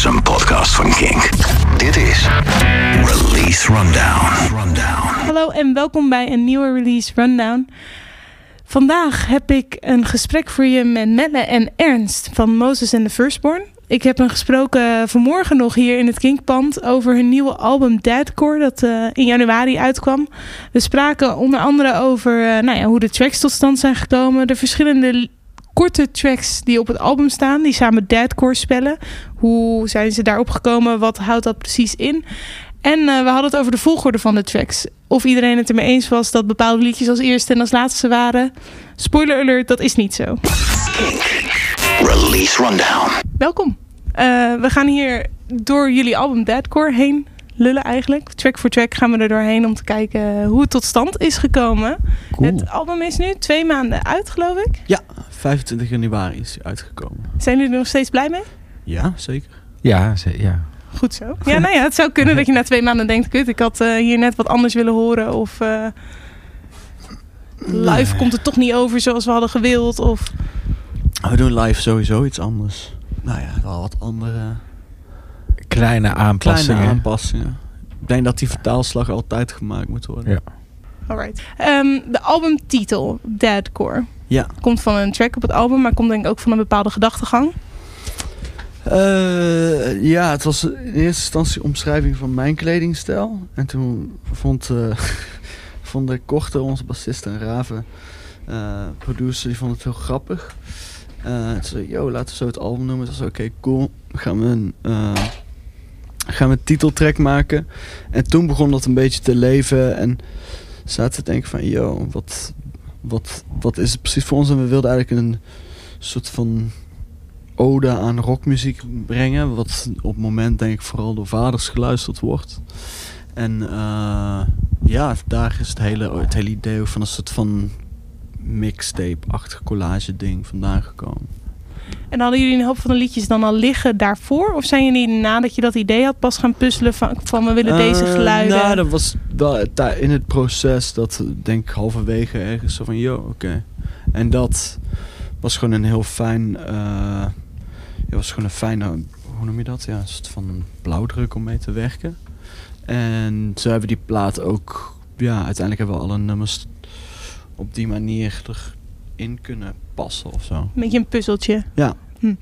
is een podcast van Kink. Dit is Release Rundown. Rundown. Hallo en welkom bij een nieuwe release rundown. Vandaag heb ik een gesprek voor je met Melle en Ernst van Moses and the Firstborn. Ik heb hen gesproken vanmorgen nog hier in het Kinkpand over hun nieuwe album Deadcore dat eh, in januari uitkwam. We spraken onder andere over eh, nou ja, hoe de tracks tot stand zijn gekomen, de verschillende korte tracks die op het album staan, die samen Deadcore spellen. Hoe zijn ze daarop gekomen? Wat houdt dat precies in? En eh, we hadden het over de volgorde van de tracks. Of iedereen het ermee eens was dat bepaalde liedjes als eerste en als laatste waren. Spoiler alert, dat is niet zo. Release Rundown. Welkom. Eh, we gaan hier door jullie album Deadcore heen lullen eigenlijk. Track voor track gaan we er doorheen om te kijken hoe het tot stand is gekomen. Cool. Het album is nu twee maanden uit, geloof ik. Ja, 25 januari is hij uitgekomen. Zijn jullie er nog steeds blij mee? Ja, zeker. Ja, ze- ja. Goed zo. Ja, nou ja, het zou kunnen dat je na twee maanden denkt... kut, ik had eh, hier net wat anders willen horen. Of eh, live Nee. komt het toch niet over zoals we hadden gewild. Of We doen live sowieso iets anders. Nou ja, wel wat andere Kleine aanpassingen. kleine aanpassingen. Ik denk dat die vertaalslag altijd gemaakt moet worden. Ja. alright. Ehm, de albumtitel, Deadcore, Ja. komt van een track op het album... maar komt denk ik ook van een bepaalde gedachtegang. Eh, ja, het was in eerste instantie omschrijving van mijn kledingstijl. En toen vond, eh vonden Korte, onze bassist en Raven, eh, producer, die vond het heel grappig. Eh toen zei yo, laten we zo het album noemen. Toen zei oké, cool. Gaan we een... gaan we een titeltrack maken. En toen begon dat een beetje te leven. En zaten te denken van, yo, wat, wat, wat is het precies voor ons? En we wilden eigenlijk een soort van ode aan rockmuziek brengen. Wat op het moment denk ik vooral door vaders geluisterd wordt. En eh, ja, daar is het hele, het hele idee van een soort van mixtape-achtig collage ding vandaan gekomen. En hadden jullie een hoop van de liedjes dan al liggen daarvoor? Of zijn jullie nadat je dat idee had pas gaan puzzelen van, van we willen deze Eh, geluiden? Nou, dat was wel in het proces dat denk ik halverwege ergens zo van, yo, oké. En dat was gewoon een heel fijn, ja, was gewoon een fijne, hoe noem je dat? Ja, een soort van blauwdruk om mee te werken. En zo hebben we die plaat ook, ja, uiteindelijk hebben we alle nummers op die manier erin kunnen passen of zo. Een beetje een puzzeltje. Ja. Hm.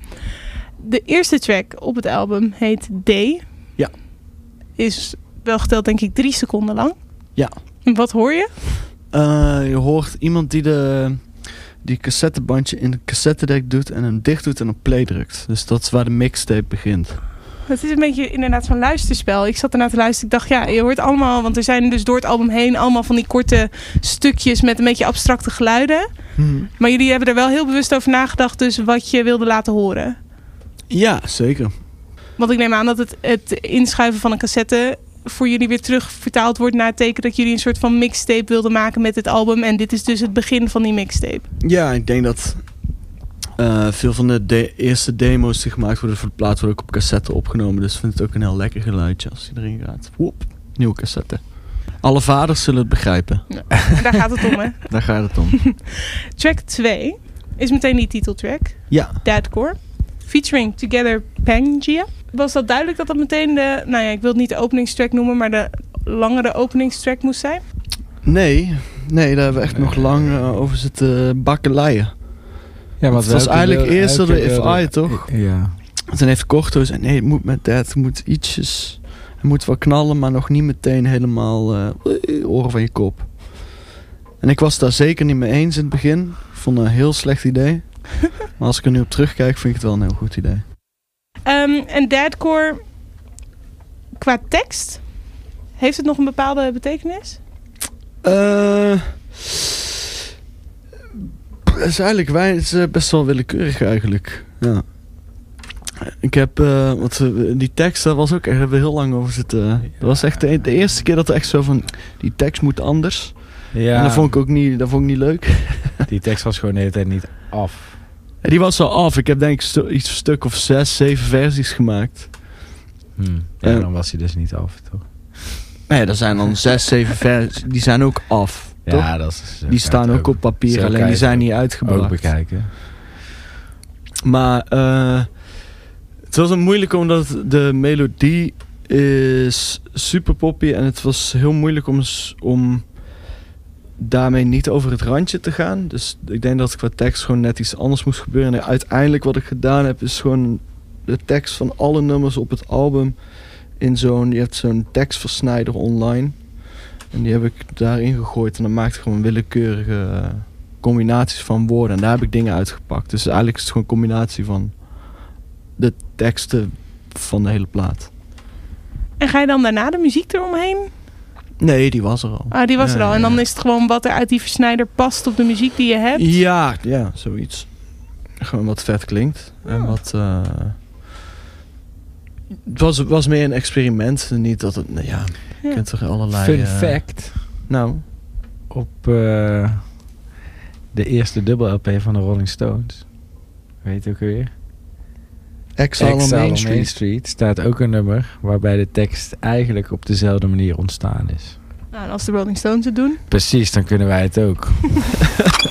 De eerste track op het album heet Day. Ja. Is wel geteld denk ik drie seconden lang. Ja. En wat hoor je? Eh, je hoort iemand die de die cassettebandje in het cassettedek doet en hem dicht doet en op play drukt. Dus dat is waar de mixtape begint. Het is een beetje inderdaad zo'n luisterspel. Ik zat ernaar te luisteren. Ik dacht, ja, je hoort allemaal... Want er zijn dus door het album heen allemaal van die korte stukjes... met een beetje abstracte geluiden. Maar jullie hebben er wel heel bewust over nagedacht... dus wat je wilde laten horen. Ja, zeker. Want ik neem aan dat het, het inschuiven van een cassette... voor jullie weer terug vertaald wordt naar het teken... dat jullie een soort van mixtape wilden maken met dit album. En dit is dus het begin van die mixtape. Ja, ik denk dat eh, veel van de de- eerste demo's die gemaakt worden voor de plaat worden ook op cassette opgenomen. Dus ik vind het ook een heel lekker geluidje als hij erin gaat. Woep, nieuwe cassette. Alle vaders zullen het begrijpen. En daar gaat het om, hè? Daar gaat het om. Track 2 is meteen die titeltrack. ja, Deadcore. Featuring Together Pangaea. Was dat duidelijk dat dat meteen de... Nou ja, ik wil het niet de openingstrack noemen... maar de langere openingstrack moest zijn? nee, nee, daar hebben we echt nog lang eh, over zitten bakkeleien. Ja, Het was eigenlijk wil- eerst de If wilde- I, toch? Ja. Toen heeft Korto gezegd, nee, het moet met dat, het moet ietsjes... Het moet wel knallen, maar nog niet meteen helemaal eh, oren van je kop. En ik was het daar zeker niet mee eens in het begin. Ik vond het een heel slecht idee. maar als ik er nu op terugkijk, vind ik het wel een heel goed idee. Ehm, en Deadcore, qua tekst... Heeft het nog een bepaalde betekenis? Eh het is eigenlijk wij, het is eh, best wel willekeurig eigenlijk. Ja. Ik heb, eh, want eh, die tekst, daar was ook, daar hebben we heel lang over zitten. Dat was echt de, de eerste keer dat er echt zo van, die tekst moet anders. ja, En dat vond ik ook niet, dat vond ik niet leuk. die tekst was gewoon de hele tijd niet af. En die was wel af. Ik heb denk ik stu- iets een stuk of zes, zeven versies gemaakt. Hm. Ja, Ja. dan was hij dus niet af, toch? Nee, er zijn dan zes, zeven versies. Die zijn ook af. Toch? Ja, dat is... Die staan ook op papier, alleen die zijn niet uitgebracht. Ook bekijken. Maar eh, Het was een moeilijk omdat de melodie is super poppy en het was heel moeilijk om, om daarmee niet over het randje te gaan. Dus ik denk dat qua tekst gewoon net iets anders moest gebeuren. En uiteindelijk wat ik gedaan heb is gewoon de tekst van alle nummers op het album in zo'n, je hebt zo'n tekstversnijder online. En die heb ik daarin gegooid en dan maakt het gewoon willekeurige eh, combinaties van woorden. En daar heb ik dingen uitgepakt. Dus eigenlijk is het gewoon een combinatie van de teksten van de hele plaat. En ga je dan daarna de muziek eromheen? Nee, die was er al. Ah, die was er al. En dan ja. is het gewoon wat er uit die versnijder past op de muziek die je hebt. Ja, ja, zoiets. Gewoon wat vet klinkt. En Ja. wat... eh, het was, was meer een experiment. Niet dat het... Nou ja, je Ja. kent allerlei... Fun eh, fact. Nou, Op eh, de eerste dubbel LP van de Rolling Stones. Weet je ook weer? Exile on Street. Main Street staat ook een nummer waarbij de tekst eigenlijk op dezelfde manier ontstaan is. Nou, en als de Rolling Stones het doen. Precies, dan kunnen wij het ook.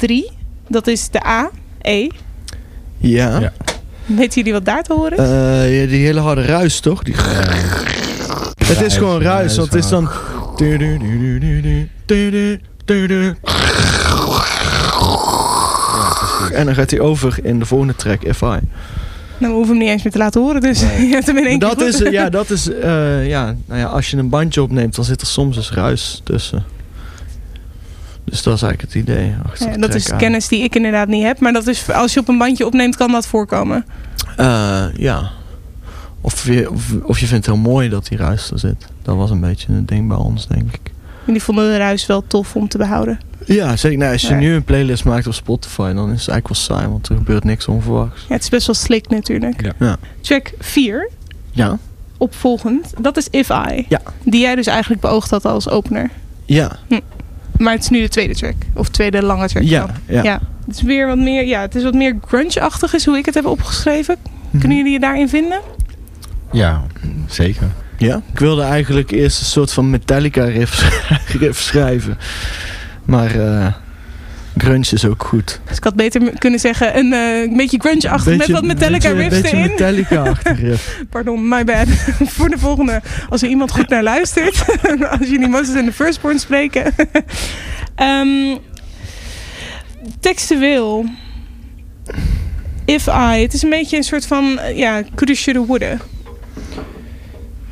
3. Dat is de A. E. Ja. Ja. Weten jullie wat daar te horen? is? Eh, ja, die hele harde ruis, toch? Die... Het is gewoon ruis, want het is dan... En dan gaat hij over in de volgende track, If I. nou, we hoeven hem niet eens meer te laten horen, dus je hebt hem in één keer Dat is, ja, dat is, eh, ja, nou ja, als je een bandje opneemt, dan zit er soms dus ruis tussen. Dus dat is eigenlijk het idee. achter Ja, de dat is aan. kennis die ik inderdaad niet heb. Maar dat is, als je op een bandje opneemt, kan dat voorkomen. Eh, ja. Of je, of, of je vindt het heel mooi dat die ruis er zit. Dat was een beetje een ding bij ons, denk ik. En die vonden de ruis wel tof om te behouden. Ja, zeker. Nou, als je Ja. nu een playlist maakt op Spotify, dan is het eigenlijk wel saai, want er gebeurt niks onverwachts. Ja, het is best wel slick natuurlijk. Ja. Ja. Track 4. Ja. opvolgend. Dat is If I. Ja. Die jij dus eigenlijk beoogd had als opener. Ja, Maar het is nu de tweede track. Of tweede lange track. ja, ja. ja. Het is weer wat meer, ja, het is wat meer grunge-achtig is hoe ik het heb opgeschreven. Mhm. Kunnen jullie je daarin vinden? Ja, zeker. Ja, ik wilde eigenlijk eerst een soort van Metallica riff, riff schrijven. Maar eh grunge is ook goed. Dus ik had beter kunnen zeggen een, eh, een beetje grunge-achtig met wat Metallica beetje, riffs beetje erin. Metallica-achtig riff. Pardon, my bad. Voor de volgende, als er iemand goed naar luistert. als jullie Moses in de Firstborn spreken. Ehm textueel. If I. Het is een beetje een soort van, eh, ja, coulda, shoulda, woulda.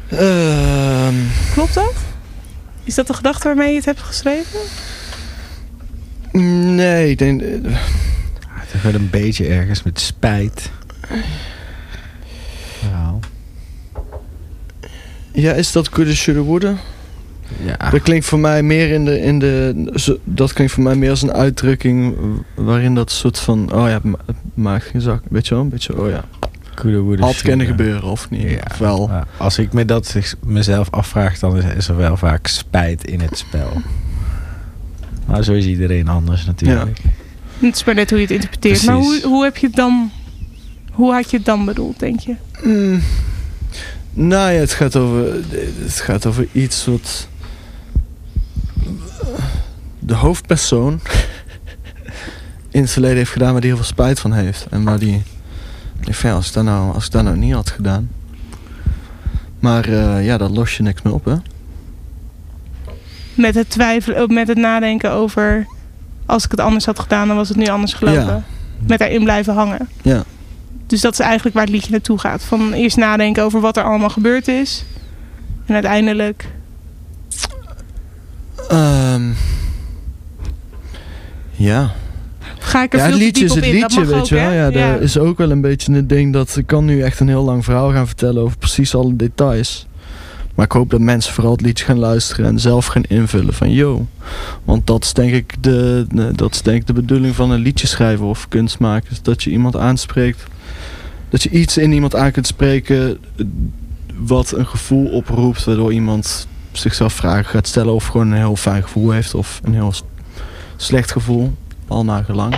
Ehm, Klopt dat? Is dat de gedachte waarmee je het hebt geschreven? Nee, ik denk... eh, Het wordt een beetje ergens met spijt. Ja. Ja, is dat coulda, shoulda, woulda? Ja. Dat klinkt voor mij meer in de, in de... Dat klinkt voor mij meer als een uitdrukking... waarin dat soort van... Oh ja, het maakt geen zak. Weet je wel? Een beetje, oh ja. Had kunnen gebeuren, of niet? Ja. Of wel. Als ik me dat mezelf afvraag, dan is, is er wel vaak spijt in het spel. Maar zo is iedereen anders natuurlijk. Het is maar net hoe je het interpreteert. Maar hoe, hoe heb je het dan... Hoe had je het dan bedoeld, denk je? Mm. Nou ja, het gaat over, het gaat over iets wat de hoofdpersoon in het verleden heeft gedaan waar hij heel veel spijt van heeft. En waar die ja, als ik dat nou, als ik dat nou niet had gedaan. Maar eh, ja, daar los je niks meer op hè. Met het twijfelen, ook met het nadenken over... Als ik het anders had gedaan, dan was het nu anders gelopen. Ja. Met daarin blijven hangen. Ja. Dus dat is eigenlijk waar het liedje naartoe gaat. Van eerst nadenken over wat er allemaal gebeurd is. En uiteindelijk... Ehm, ja. Ga ik er Ja, het veel te liedje diep is op het in. liedje, weet ook, je wel. Ja, dat is ook wel een beetje een ding dat ik kan nu echt een heel lang verhaal gaan vertellen over precies alle details. Maar ik hoop dat mensen vooral het liedje gaan luisteren en zelf gaan invullen van yo. Want dat is denk ik de, dat is denk ik de bedoeling van een liedje schrijven of kunstmaken. Is dat je iemand aanspreekt. Dat je iets in iemand aan kunt spreken wat een gevoel oproept. Waardoor iemand zichzelf vragen gaat stellen of gewoon een heel fijn gevoel heeft of een heel slecht gevoel. Al naar gelang.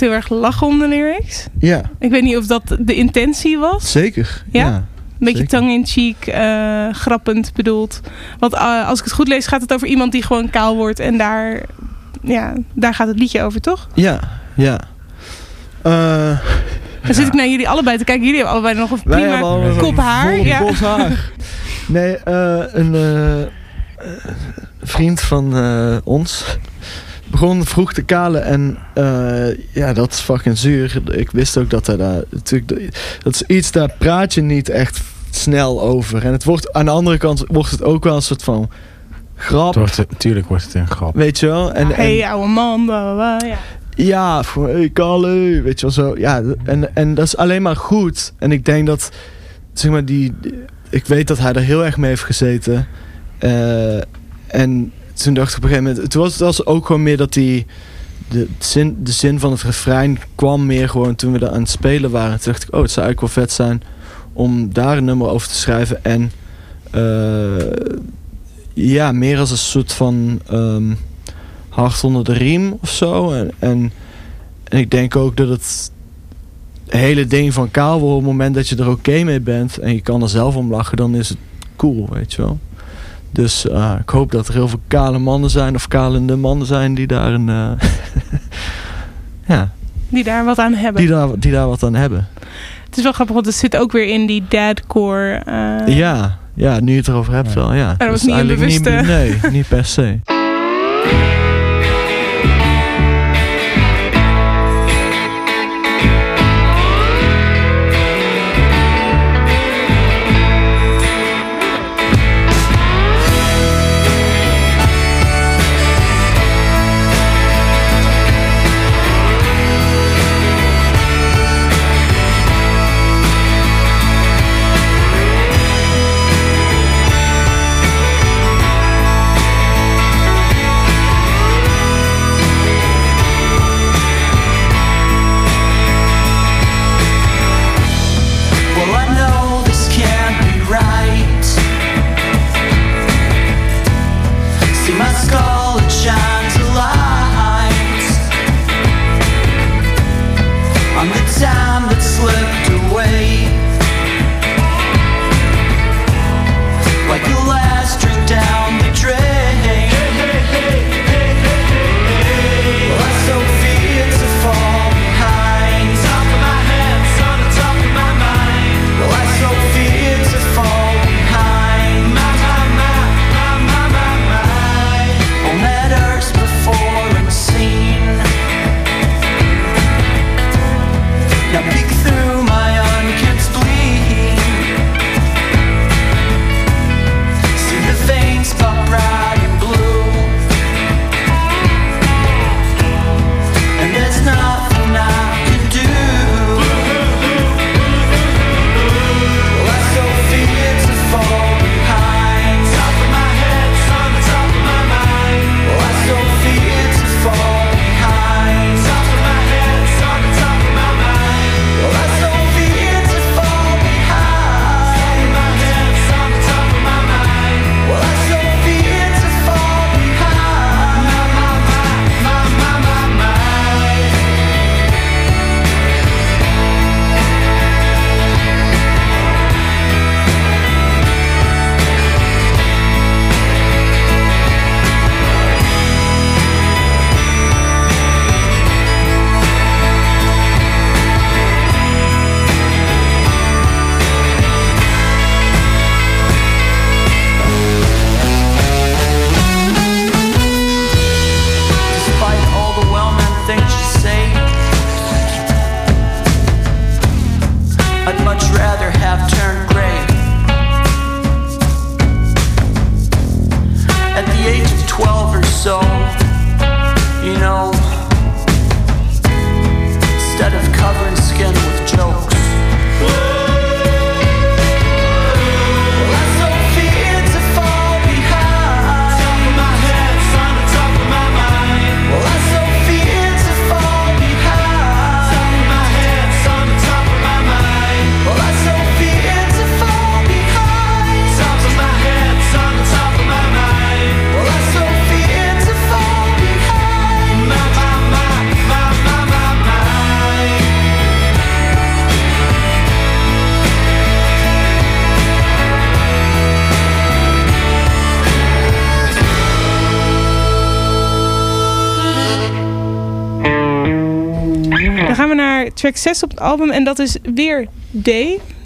Moest heel erg lachen om de lyrics. ja, Ik weet niet of dat de intentie was. zeker. Ja? ja. Een beetje zeker. tongue-in-cheek, eh, grappend bedoeld. Want eh, als ik het goed lees gaat het over iemand die gewoon kaal wordt. En daar, ja, daar gaat het liedje over, toch? Ja, ja. Eh, Dan zit ik naar jullie allebei te kijken. Jullie hebben allebei nog een prima kop haar. Ja. haar. Nee, een vriend van ons begon vroeg te kalen en eh, ja, dat is fucking zuur. Ik wist ook dat hij daar natuurlijk dat is iets daar praat je niet echt snel over. En het wordt aan de andere kant wordt het ook wel een soort van grap, Het wordt, natuurlijk wordt het een grap. weet je wel? En, en- hey, ouwe man. Ja. ja, voor hey, Kalle, weet je wel zo. Ja, en, en dat is alleen maar goed. En ik denk dat, zeg maar, die... Ik weet dat hij er heel erg mee heeft gezeten. Eh, en toen dacht ik op een gegeven moment... Het was, het was ook gewoon meer dat die... De zin, de zin van het refrein kwam meer gewoon toen we er aan het spelen waren. Toen dacht ik, oh, het zou eigenlijk wel vet zijn om daar een nummer over te schrijven. En eh, ja, meer als een soort van ehm, hart onder de riem of zo. En, en, ik denk ook dat het hele ding van kaal worden, op het moment dat je er oké mee bent en je kan er zelf om lachen, dan is het cool, weet je wel. Dus eh, ik hoop dat er heel veel kale mannen zijn of kalende mannen zijn die daar een. eh, ja, Die daar wat aan hebben. die daar, die daar wat aan hebben. Het is wel grappig, want het zit ook weer in die dadcore. eh, Ja, ja, nu je het erover hebt Ja. wel, ja. was is niet een niet, nee, niet per se. track 6 op het album en dat is weer D.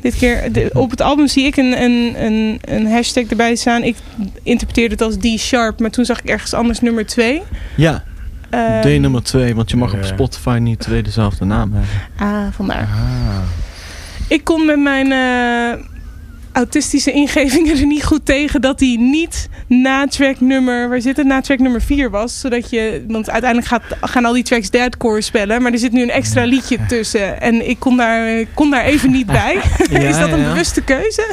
Dit keer de- op het album zie ik een, een, een, een hashtag erbij staan. Ik interpreteerde het als D-sharp, maar toen zag ik ergens anders nummer 2. Ja, D nummer 2, want je mag op. Spotify niet twee dezelfde naam hebben. Ah, vandaar. Ah. Ik kon met mijn eh, autistische ingevingen er niet goed tegen dat hij niet na track nummer, waar zit het, na track nummer 4 was. Zodat je, want uiteindelijk gaat, gaan al die tracks deadcore spellen, maar er zit nu een extra liedje tussen. En ik kon daar, kon daar even niet bij. Is dat een ja. bewuste keuze?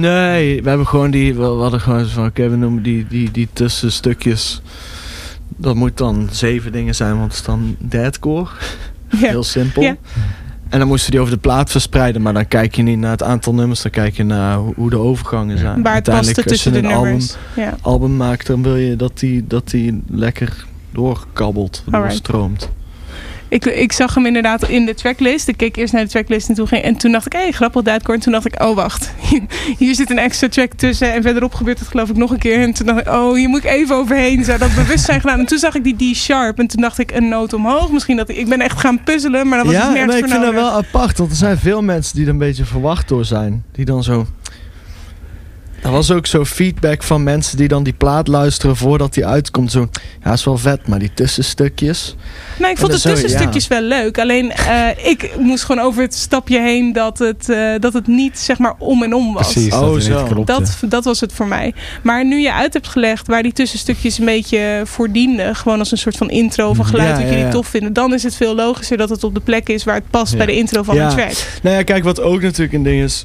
Nee, we hebben gewoon die, we, hadden gewoon van, oké, we noemen die, die, die tussenstukjes. Dat moet dan zeven dingen zijn, want het is dan deadcore. Ja. Heel simpel. En dan moesten die over de plaat verspreiden, maar dan kijk je niet naar het aantal nummers, dan kijk je naar hoe, de overgangen zijn. Waar het paste tussen de een nummers. Ja. Album, album maakt, dan wil je dat die, dat die lekker doorkabbelt, doorstroomt. Ik, ik zag hem inderdaad in de tracklist. Ik keek eerst naar de tracklist en toen, ging, en toen dacht ik, hé, hey, grappig deadcore. En toen dacht ik, oh wacht, hier zit een extra track tussen. En verderop gebeurt het geloof ik nog een keer. En toen dacht ik, oh, hier moet ik even overheen. Zou dat bewust zijn gedaan? En toen zag ik die D-sharp. En toen dacht ik, een noot omhoog. Misschien dat ik, ik ben echt gaan puzzelen, maar dat was ja, nergens maar ik vind dat wel apart, want er zijn veel mensen die er een beetje verwacht door zijn. Die dan zo... Er was ook zo feedback van mensen die dan die plaat luisteren voordat die uitkomt. Zo, ja, is wel vet, maar die tussenstukjes. Nee, ik vond de dat tussenstukjes wel leuk. Alleen, eh, ik moest gewoon over het stapje heen dat het, eh, dat het niet, zeg maar, om en om was. Precies, Oh, dat het zo. Dat, dat was het voor mij. Maar nu je uit hebt gelegd waar die tussenstukjes een beetje voor dienden, gewoon als een soort van intro van geluid Ja, wat ja, jullie ja. tof vinden, dan is het veel logischer dat het op de plek is waar het past Ja. bij de intro van Ja. een track. Nou ja, kijk, wat ook natuurlijk een ding is.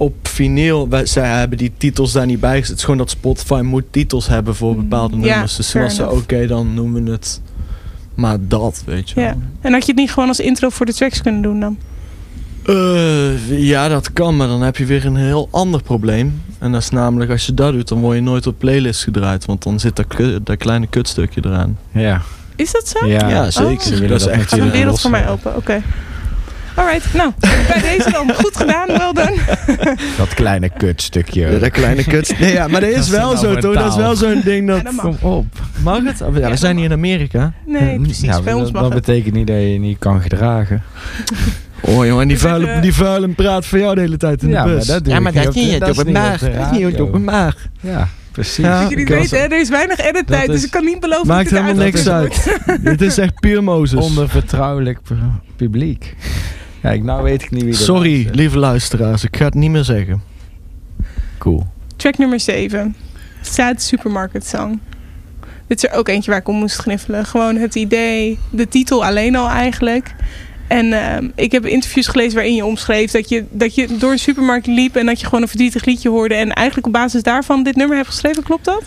Op vinyl, wij, zij hebben die titels daar niet bij gezet. Het is gewoon dat Spotify moet titels hebben voor bepaalde Mm, Ja, nummers. Dus toen was ze, oké, dan noemen we het maar dat, weet je Ja. wel. En had je het niet gewoon als intro voor de tracks kunnen doen dan? Eh, ja, dat kan, maar dan heb je weer een heel ander probleem. En dat is namelijk, als je dat doet, dan word je nooit op playlist gedraaid. Want dan zit dat, kleine kutstukje eraan. Ja, Is dat zo? ja, Ja, zeker. Oh. Dat is echt Gaat een wereld voor mij open, oké. Alright, nou, bij deze dan. Goed gedaan, wel done. Dat kleine kutstukje. Ja, dat kleine kut. Nee, ja, maar dat is is dat wel nou zo, toch? Dat is taal? wel zo'n ding dat... Ja, dat. Kom op. Mag het? Oh, Ja, Ja, we zijn dat niet in Amerika. Nee, precies. Ja, Bij ons dat, mag dat het. betekent niet dat je je niet kan gedragen. Oh jongen, die vuile, eh, die vuile praat voor jou de hele tijd in Ja, de maar bus. dat doe ik niet op de- dat is niet op de radio. maag. Ja, precies. Ja. Dat jullie weten, hè, er is weinig edit Dat tijd, dus is- ik kan niet beloven Maakt dat dit helemaal niks uit. Dit is echt puur Mozes. Onder vertrouwelijk pu- publiek. Kijk, nou weet ik niet wie er Sorry, lieve luisteraars. Ik ga het niet meer zeggen. Cool. Track nummer 7. Sad Supermarket Song. Dit is er ook eentje waar ik om moest gniffelen. Gewoon het idee, de titel alleen al eigenlijk. En ehm, ik heb interviews gelezen waarin je omschreef dat je, dat je door een supermarkt liep en dat je gewoon een verdrietig liedje hoorde. En eigenlijk op basis daarvan dit nummer hebt geschreven, klopt dat?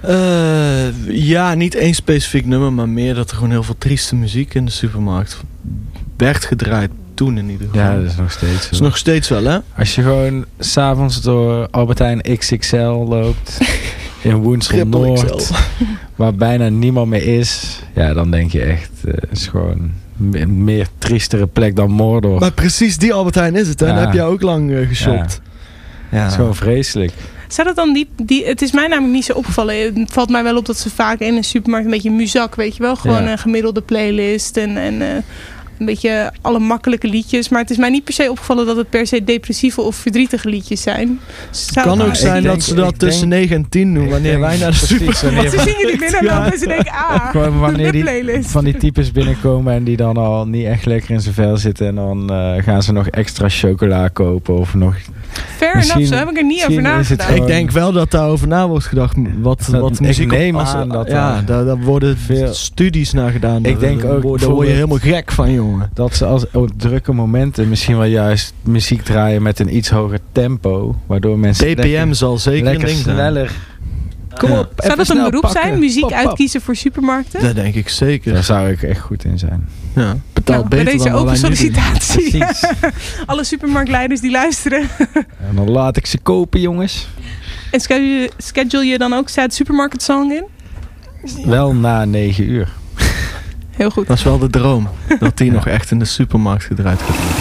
Eh, ja, niet één specifiek nummer, maar meer dat er gewoon heel veel trieste muziek in de supermarkt werd gedraaid. Toen in ieder geval. Ja, dat is nog steeds Dat is nog steeds wel, hè? Als je gewoon s'avonds door Albertijn XXL loopt in Woensel Noord, waar bijna niemand meer is, ja, dan denk je echt, eh, het is gewoon een meer triestere plek dan Mordor. Maar precies die Albert Heijn is het, hè? Ja. Daar heb jij ook lang eh, geshopt. Ja. Het is gewoon vreselijk. Zou dat dan die, die... Het is mij namelijk niet zo opgevallen. Het valt mij wel op dat ze vaak in een supermarkt een beetje muzak, weet je wel. Gewoon Ja. een gemiddelde playlist en, en eh, een beetje alle makkelijke liedjes. Maar het is mij niet per se opgevallen dat het per se depressieve of verdrietige liedjes zijn. Zou- kan ook zijn denk- dat ze dat tussen denk- 9 en 10 doen wanneer wij naar de supermarkt wanneer- Ze zien jullie binnenlopen en ze denken, ah, wanneer de die van die types binnenkomen en die dan al niet echt lekker in zijn vel zitten. En dan eh, gaan ze nog extra chocola kopen of nog... Fair misschien- enough, zo heb ik er niet over het nagedacht. Ik denk wel dat daarover na wordt gedacht. Wat, Dat- wat muziek op- neem als- aan dat Ja, daar daar, daar worden veel- studies naar gedaan. Ik denk Daar- ook Daar word je helemaal gek van, jongen. Jongen. Dat ze als op drukke momenten misschien wel juist muziek draaien met een iets hoger tempo. Waardoor mensen lekker, zal zeker een lekker ding sneller... Kom Ja. op, Zou dat een beroep pakken. zijn? Muziek uitkiezen voor supermarkten? Dat denk ik zeker. Daar zou ik echt goed in zijn. Ja, betaalt Nou, bij beter deze dan open sollicitatie. Alle supermarktleiders die luisteren. En dan laat ik ze kopen, jongens. En schedule, schedule je dan ook Sad Supermarket Song in? Wel na 9 uur. Heel goed. Dat is wel de droom. Dat die nog echt in de supermarkt gedraaid gaat worden.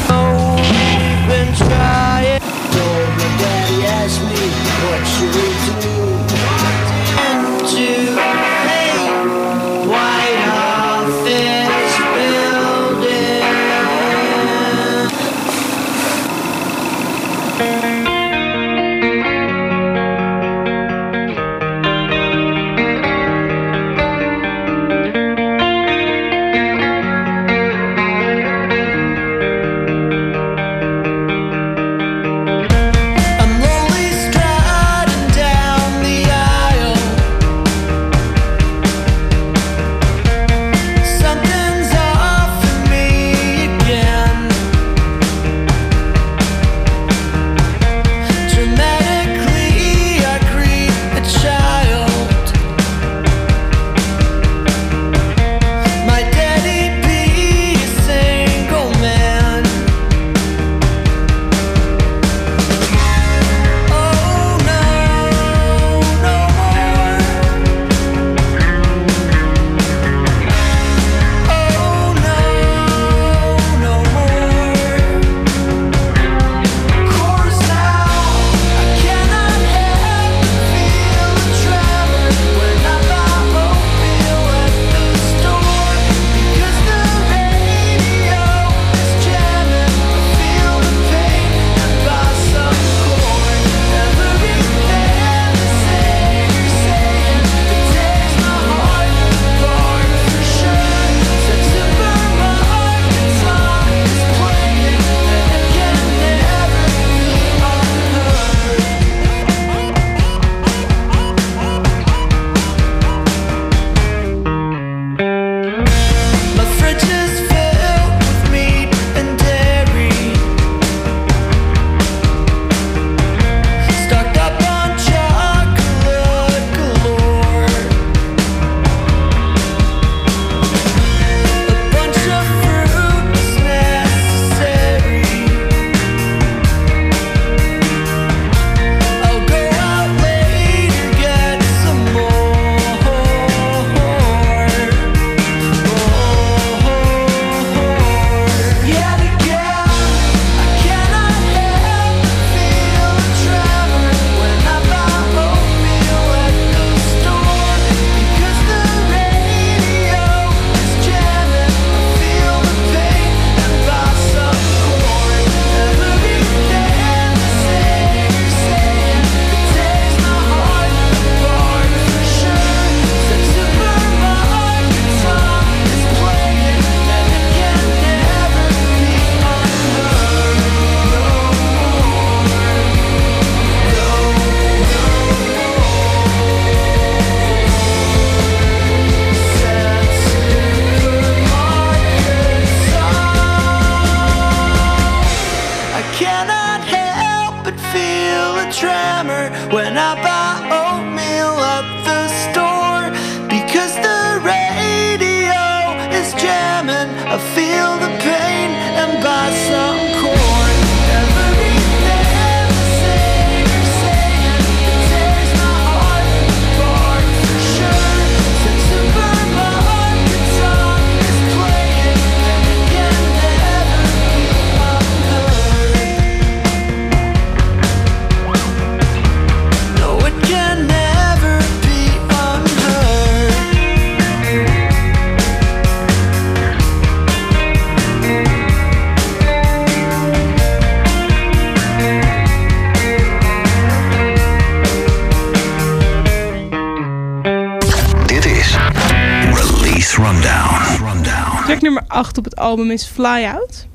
Album is Fly Out.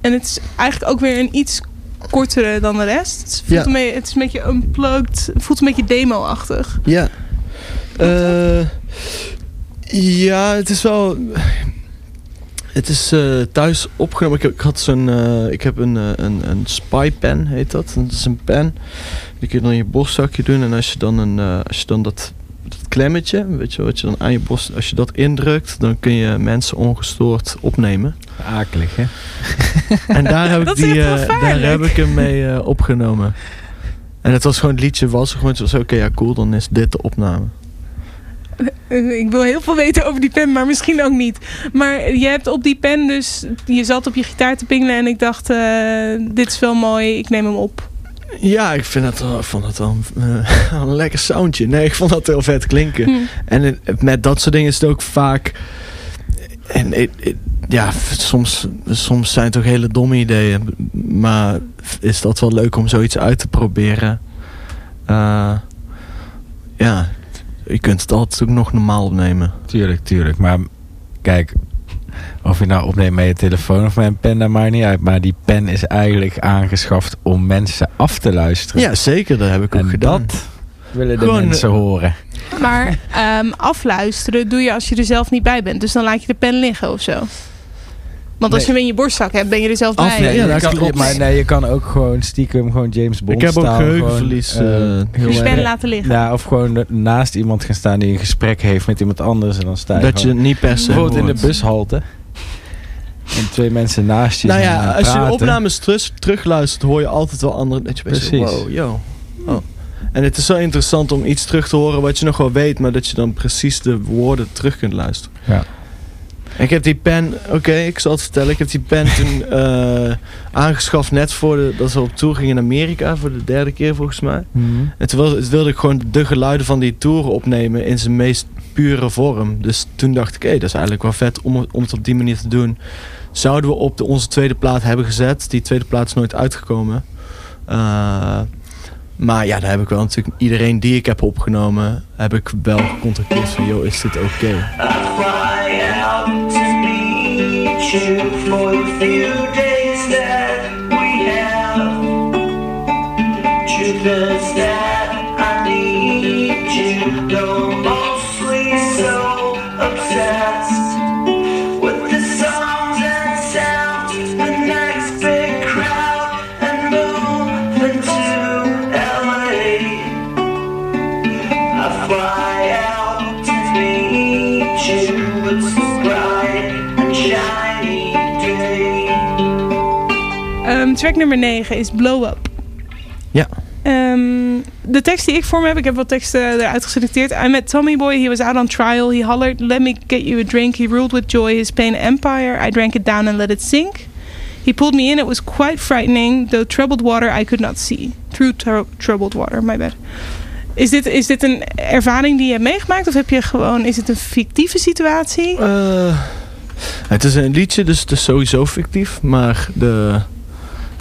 En het is eigenlijk ook weer een iets kortere dan de rest. Het, voelt Ja. een, beetje- het is een beetje unplugged. Het voelt een beetje demo-achtig. Ja. Eh, ja, het is wel... Het is eh, thuis opgenomen. Ik, had zo'n. eh, ik heb een, een, een spy pen, heet dat. Dat is een pen. Die kun je dan in je borstzakje doen. En als je dan, een, als je dan dat klemmetje, weet je, wat je dan aan je borst. Als je dat indrukt, dan kun je mensen ongestoord opnemen. Akelig, hè? En daar heb ik, die, eh, daar heb ik hem mee eh, opgenomen. En het was gewoon het liedje was er gewoon zo. Oké, ja, cool. Dan is dit de opname. Eh, Ik wil heel veel weten over die pen, maar misschien ook niet. Maar je hebt op die pen dus... Je zat op je gitaar te pingelen en ik dacht... eh, dit is wel mooi, ik neem hem op. Ja, ik vind ik vond het wel een, eh, een lekker soundje. Nee, ik vond dat heel vet klinken. Hm. En met dat soort dingen is het ook vaak. En het- het- ja, soms, soms zijn het toch hele domme ideeën. Maar is dat wel leuk om zoiets uit te proberen? Eh, ja, je kunt het altijd ook nog normaal opnemen. Tuurlijk, tuurlijk. Maar kijk, of je nou opneemt met je telefoon of met een pen, dat maakt niet uit. Maar die pen is eigenlijk aangeschaft om mensen af te luisteren. Ja, zeker. Dat heb ik ook en gedaan. dat willen de Gewoon, mensen horen. Maar ehm, afluisteren doe je als je er zelf niet bij bent. Dus dan laat je de pen liggen of zo. Want als Nee. je hem in je borstzak hebt, ben je er zelf Af- bij. nee, ja, je dat klopt. Maar nee, je kan ook gewoon stiekem gewoon James Bond Ik heb ook staan, geheugenverlies, gewoon, eh, eh, je pen laten liggen. Ja, of gewoon naast iemand gaan staan die een gesprek heeft met iemand anders. En dan sta je dat je gewoon- het niet per se bijvoorbeeld in de bushalte. En twee mensen naast je Nou ja, als je de opnames terug, terugluistert, hoor je altijd wel andere. Dat je Precies. wow, yo. Oh. En het is zo interessant om iets terug te horen wat je nog wel weet, maar dat je dan precies de woorden terug kunt luisteren. Ja. En Ik heb die pen, oké, ik zal het vertellen. Ik heb die pen toen eh, aangeschaft net voor de, dat ze op tour gingen in Amerika, voor de derde keer volgens mij. Mhm. En toen wilde, wilde ik gewoon de geluiden van die tour opnemen in zijn meest pure vorm. Dus toen dacht ik, hé, dat is eigenlijk wel vet om, om het op die manier te doen. Zouden we op de, onze tweede plaat hebben gezet. Die tweede plaat is nooit uitgekomen. Uh, maar ja, daar heb ik wel natuurlijk iedereen die ik heb opgenomen, heb ik wel gecontacteerd van, joh, is dit oké? For the few days that we have. Truth track nummer 9 is Blow Up. Ja. Ehm, de tekst die ik voor me heb, ik heb wat teksten eruit geselecteerd. I met Tommy Boy, he was out on trial. He hollered, let me get you a drink. He ruled with joy his pain empire. I drank it down and let it sink. He pulled me in, it was quite frightening. Though troubled water I could not see. Through tr- troubled water, my bad. Is dit, is dit een ervaring die je hebt meegemaakt? Of heb je gewoon, is het een fictieve situatie? Eh, het is een liedje, dus het is sowieso fictief. Maar de,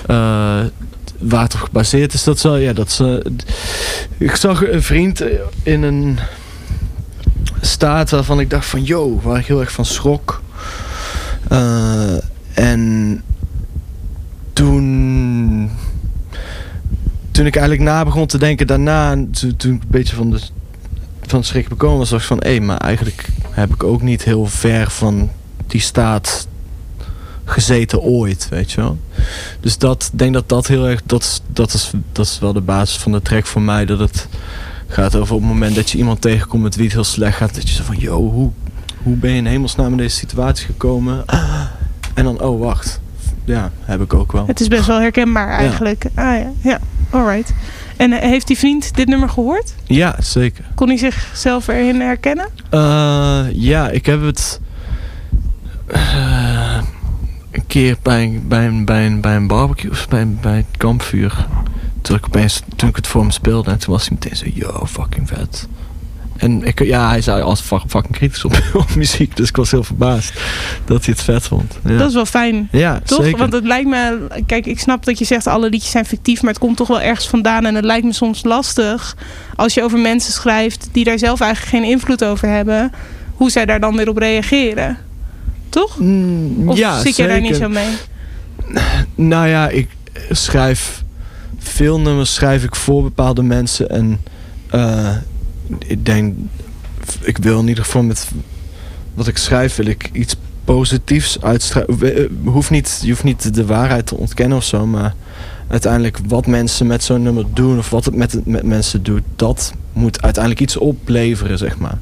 het op gebaseerd is, dat wel... Ja, dat ik zag een vriend in een staat waarvan ik dacht van... Yo, waar ik heel erg van schrok. Eh, en toen... Toen ik eigenlijk na begon te denken daarna... Toen, toen ik een beetje van de van schrik bekomen was, was ik van... hé, maar eigenlijk heb ik ook niet heel ver van die staat gezeten ooit, weet je wel. Dus dat, ik denk dat dat heel erg... Dat, is- dat, is, dat is wel de basis van de track voor mij. Dat het gaat over op het moment dat je iemand tegenkomt met wie het heel slecht gaat. Dat je zo van, yo, hoe, hoe ben je in hemelsnaam in deze situatie gekomen? En dan, oh, wacht. Ja, heb ik ook wel. Het is best wel herkenbaar eigenlijk. Ah ja, ja, alright. En eh, heeft die vriend dit nummer gehoord? Ja, zeker. Kon hij zichzelf erin herkennen? Eh, ja, ik heb het eh, een keer bij, bij, een- bij, een, bij een barbecue of bij, een- bij het kampvuur. Toen ik, opeens, toen ik het voor hem speelde en toen was hij meteen zo, yo, fucking vet. En ik, ja, hij zei als fucking kritisch op, op muziek, dus ik was heel verbaasd dat hij het vet vond. Ja, Dat is wel fijn. ja Toch? zeker. Want het lijkt me... Kijk, ik snap dat je zegt alle liedjes zijn fictief... maar het komt toch wel ergens vandaan. En het lijkt me soms lastig... als je over mensen schrijft... die daar zelf eigenlijk geen invloed over hebben... hoe zij daar dan weer op reageren. Toch? Mm, Of ja, zit jij daar niet zo mee? Nou ja, ik schrijf veel nummers schrijf ik voor bepaalde mensen en eh, ik denk, ik wil in ieder geval met wat ik schrijf wil ik iets positiefs uitstralen. Hoeft niet, je hoeft niet de waarheid te ontkennen of zo, maar uiteindelijk wat mensen met zo'n nummer doen of wat het met, met mensen doet, dat moet uiteindelijk iets opleveren, zeg maar.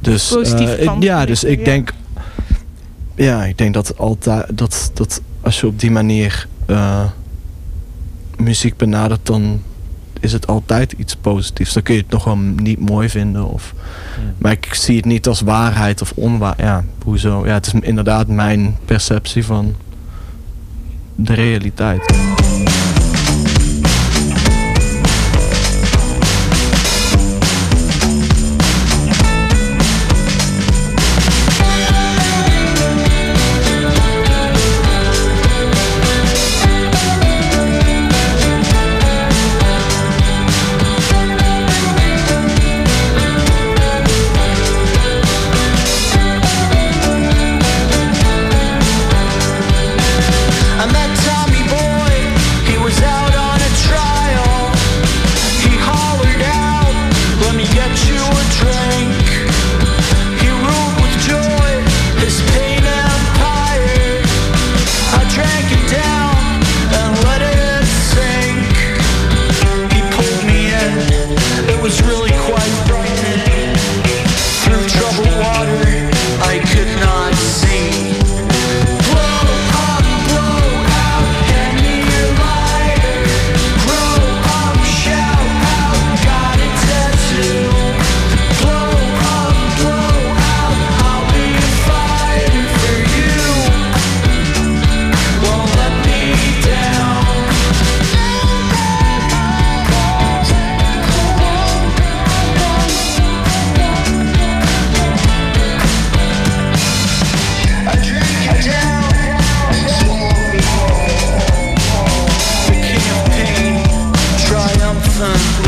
Dus, Positief eh, ja, dus ik denk, ja, ik denk dat altijd dat, dat als je op die manier eh, muziek benadert, dan is het altijd iets positiefs. Dan kun je het nog wel niet mooi vinden. Of, Maar ik zie het niet als waarheid of onwaar. Ja, hoezo? Ja, het is inderdaad mijn perceptie van de realiteit. sun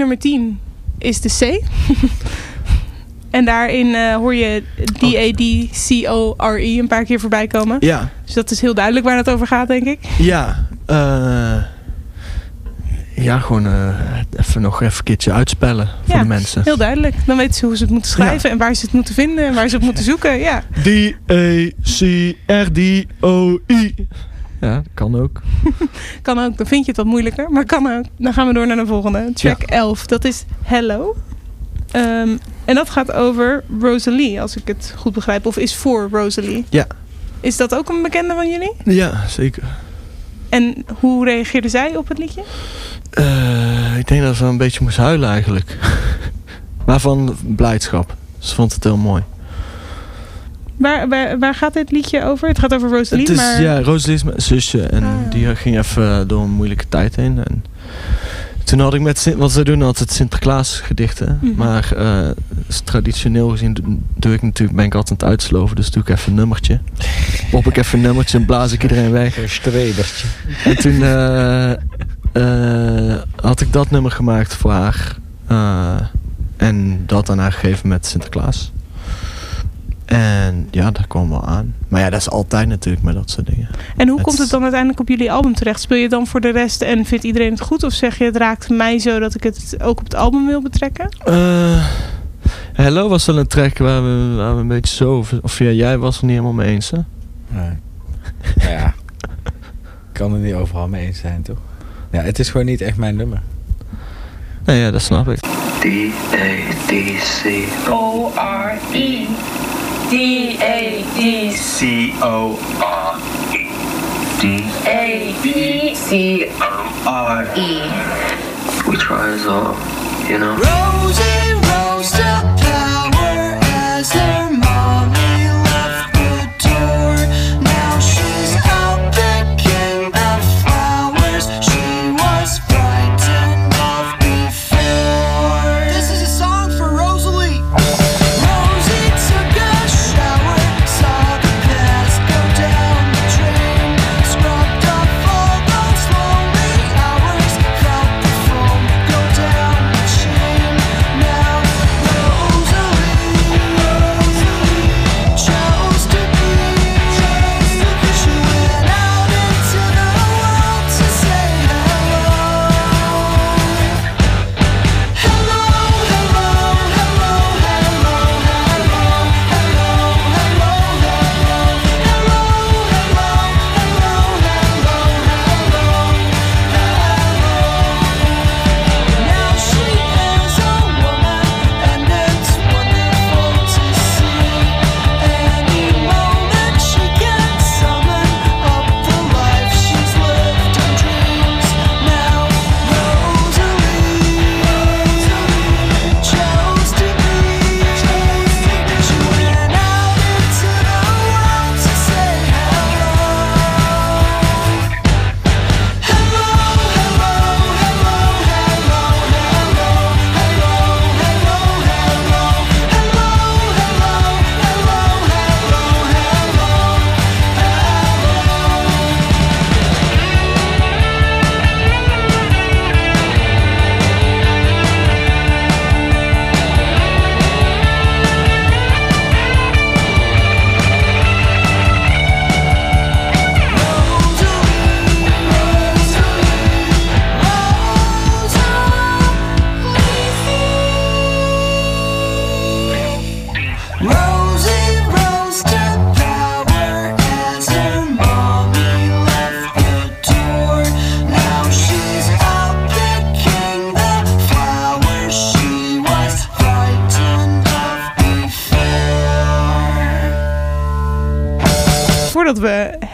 nummer 10 is de C. en daarin eh, hoor je D-A-D-C-O-R-E een paar keer voorbij komen. Ja, Dus dat is heel duidelijk waar het over gaat, denk ik. ja. eh, ja, gewoon eh, even nog even een keertje uitspellen voor Ja, de mensen. Heel duidelijk. Dan weten ze hoe ze het moeten schrijven en waar ze het moeten vinden en waar ze het moeten zoeken. Ja, D-E-C-R-D-O-I. Ja, dat kan ook. kan ook. Dan vind je het wat moeilijker, maar kan ook. Dan gaan we door naar de volgende. Track 11, dat is Hello. Ehm, en dat gaat over Rosalie, als ik het goed begrijp. Of is voor Rosalie. Ja. Is dat ook een bekende van jullie? Ja, zeker. En hoe reageerde zij op het liedje? Eh, ik denk dat ze een beetje moest huilen eigenlijk. maar van blijdschap. Ze vond het heel mooi. Waar, waar, waar gaat dit liedje over? Het gaat over Rosalie, het is, maar... ja, Rosalie is mijn zusje en Ah, ja. die ging even door een moeilijke tijd heen. En Toen had ik met, Sint- want ze doen altijd Sinterklaas gedichten. Mhm. Maar eh, traditioneel gezien do- doe ik natuurlijk, ben ik altijd aan het uitsloven. Dus doe ik even een nummertje. Pop ik even een nummertje en blaas ik iedereen weg. Een stredertje. En toen eh, eh, had ik dat nummer gemaakt voor haar. Eh, en dat aan haar gegeven met Sinterklaas. En ja, dat kwam wel aan. Maar ja, dat is altijd natuurlijk met dat soort dingen. En hoe Het- komt het dan uiteindelijk op jullie album terecht? Speel je dan voor de rest en vindt iedereen het goed? Of zeg je het raakt mij zo dat ik het ook op het album wil betrekken? Eh, Hello was wel een track waar we, waar we een beetje zo... Of ja, jij was het niet helemaal mee eens, hè? Nee. Nou ja, ik kan het niet overal mee eens zijn, toch? Ja, het is gewoon niet echt mijn nummer. Nee, ja, dat snap ik. D A D C O R E. D A D C O R E. We try as all, you know. Rosie rose to power as her.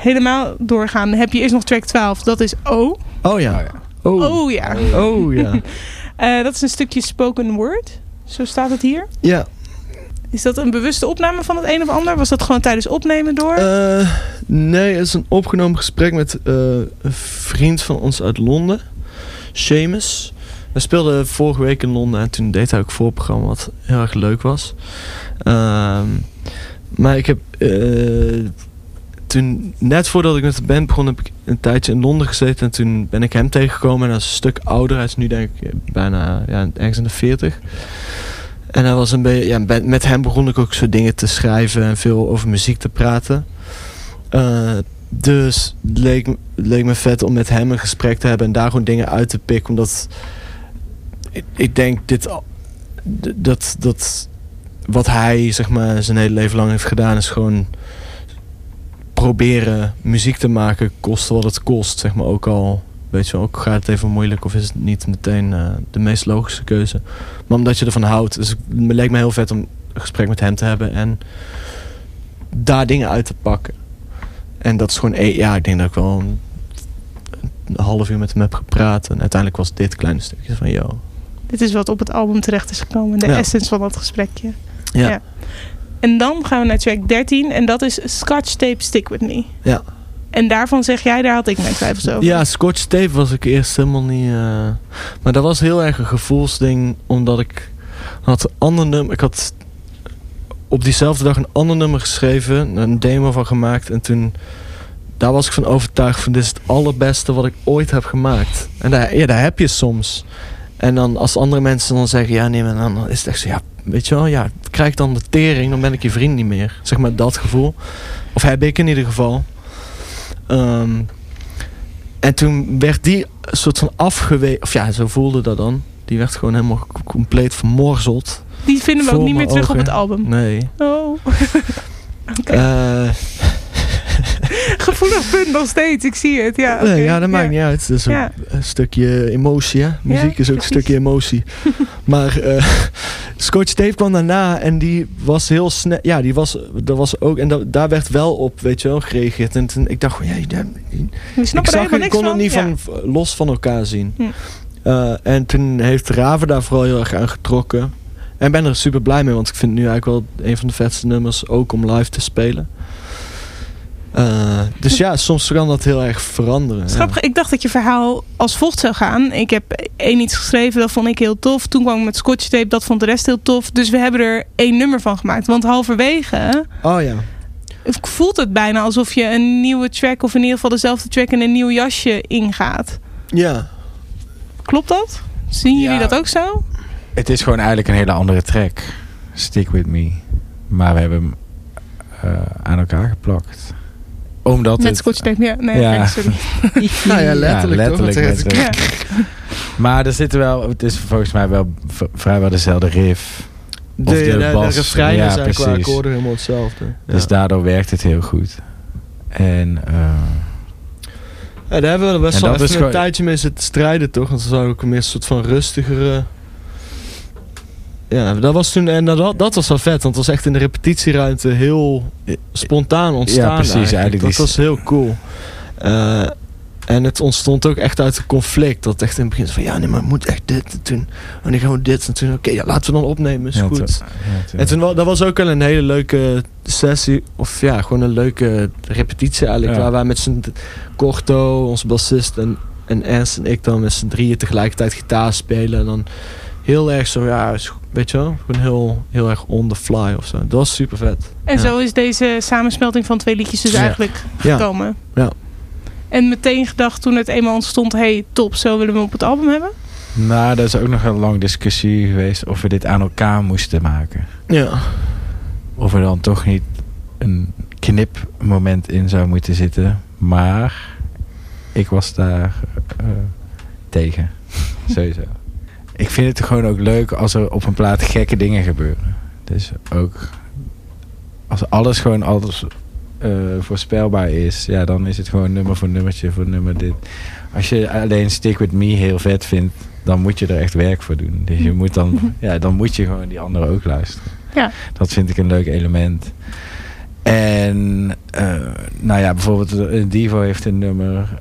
Helemaal doorgaan, heb je eerst nog track 12. Dat is O. Oh ja. Oh, Oh ja. Oh ja. Eh, dat is een stukje spoken word. Zo staat het hier. Ja. Is dat een bewuste opname van het een of ander? Was dat gewoon tijdens opnemen door? Eh, nee, het is een opgenomen gesprek met eh, een vriend van ons uit Londen. Seamus. We speelden vorige week in Londen en toen deed hij ook voorprogramma wat heel erg leuk was. Ehm, maar ik heb eh, net voordat ik met de band begon, heb ik een tijdje in Londen gezeten. En toen ben ik hem tegengekomen en hij is een stuk ouder. Hij is nu denk ik bijna ja, ergens in de 40. En hij was een beetje, ja, met- hem begon ik ook zo dingen te schrijven en veel over muziek te praten. Eh, dus leek, leek me vet om met hem een gesprek te hebben en daar gewoon dingen uit te pikken. Omdat ik, ik denk dit, dat, dat wat hij zeg maar zijn hele leven lang heeft gedaan is gewoon proberen muziek te maken, koste wat het kost. Zeg maar ook al, weet je wel, ook gaat het even moeilijk of is het niet meteen eh, de meest logische keuze. Maar omdat je ervan houdt. Dus het leek me heel vet om een gesprek met hem te hebben en daar dingen uit te pakken. En dat is gewoon, e- ja, ik denk dat ik wel een, een half uur met hem heb gepraat. En uiteindelijk was dit kleine stukje van, yo. Dit is wat op het album terecht is gekomen. De Ja. essence van dat gesprekje. Ja. Ja. En dan gaan we naar track 13. En dat is Scotch Tape Stick With Me. Ja. En daarvan zeg jij, daar had ik mijn twijfels over. Ja, Scotch Tape was ik eerst helemaal niet... eh, maar dat was heel erg een gevoelsding, omdat ik had een ander nummer... Ik had op diezelfde dag een ander nummer geschreven, een demo van gemaakt. En toen, daar was ik van overtuigd van dit is het allerbeste wat ik ooit heb gemaakt. En daar, ja, daar heb je soms. En dan als andere mensen dan zeggen, ja nee, maar dan is het echt zo, ja, weet je wel, ja, krijg dan de tering, dan ben ik je vriend niet meer. Zeg maar dat gevoel. Of heb ik in ieder geval. Ehm, en toen werd die soort van afgewezen, of ja, zo voelde dat dan. Die werd gewoon helemaal compleet vermorzeld. Die vinden we ook niet meer terug op het album. Nee. Oh. Oké. Eh, Gevoelig punt nog steeds, ik zie het. Ja, nee, ja, dat maakt niet uit. Het is een, een stukje emotie, hè. Muziek is ook een stukje emotie. maar eh, Scotch Tape kwam daarna en die was heel snel... Ja, die was, dat was ook... En dat, daar werd wel op, weet je wel, gereageerd. En toen, ik dacht ja, Je ik er zag het, niks kon het niet van, los van elkaar zien. Hm. Eh, en toen heeft Raven daar vooral heel erg aan getrokken. En ik ben er super blij mee, want ik vind het nu eigenlijk wel een van de vetste nummers ook om live te spelen. Eh, dus ja, soms kan dat heel erg veranderen. ja. Ik dacht dat je verhaal als volgt zou gaan. Ik heb één iets geschreven, dat vond ik heel tof. Toen kwam ik met Scotch Tape, dat vond de rest heel tof. Dus we hebben er één nummer van gemaakt. Want halverwege Oh ja. voelt het bijna alsof je een nieuwe track... of in ieder geval dezelfde track in een nieuw jasje ingaat. Ja. Klopt dat? Zien jullie Ja. dat ook zo? Het is gewoon eigenlijk een hele andere track. Stick With Me. Maar we hebben hem eh, aan elkaar geplakt. Omdat Met het... Scotch Tape, ja. Nee, Ja. oké, sorry. Nou ja, letterlijk, Ja, letterlijk. Maar er zitten wel... Het is volgens mij wel vrijwel dezelfde riff. De, Of de de, Ja, eigenlijk qua akkoorden helemaal hetzelfde. Ja. Dus daardoor werkt het heel goed. En... eh, Ja, daar hebben we best wel even is een tijdje mee zitten strijden, toch? Want dan zou ook een meer soort van rustigere... Ja, dat was toen... En dat, dat was wel vet, want het was echt in de repetitieruimte heel spontaan ontstaan precies, eigenlijk Dat was heel cool. Eh, en het ontstond ook echt uit een conflict. Dat echt in het begin van... Ja, nee, maar het moet echt dit. En toen... En dan gaan dit. En toen... Oké, ja, laten we dan opnemen. Is ja, goed. ja, En toen, dat was ook wel een hele leuke sessie. Of ja, gewoon een leuke repetitie eigenlijk. Ja. Waar wij met z'n Corto, onze bassist en, en Ernst en ik dan met z'n drieën tegelijkertijd gitaar spelen. En dan heel erg zo, ja, weet je wel? Gewoon heel, heel erg on the fly of zo. Dat was super vet. En Ja. zo is deze samensmelting van twee liedjes dus Ja. eigenlijk Ja. gekomen. Ja. En meteen gedacht toen het eenmaal ontstond... hey, top, zo willen we hem op het album hebben? Nou, dat is ook nog een lang discussie geweest of we dit aan elkaar moesten maken. Ja. Of er dan toch niet een knipmoment in zou moeten zitten. Maar ik was daar eh, tegen. Sowieso. Ik vind het gewoon ook leuk als er op een plaat gekke dingen gebeuren. Dus ook als alles gewoon alles eh, voorspelbaar is, ja, dan is het gewoon nummer voor nummertje voor nummer dit. Als je alleen Stick With Me heel vet vindt, dan moet je er echt werk voor doen. Dus je moet dan, ja, dan moet je gewoon die andere ook luisteren. Ja. Dat vind ik een leuk element. En eh, nou ja, bijvoorbeeld eh, Divo heeft een nummer.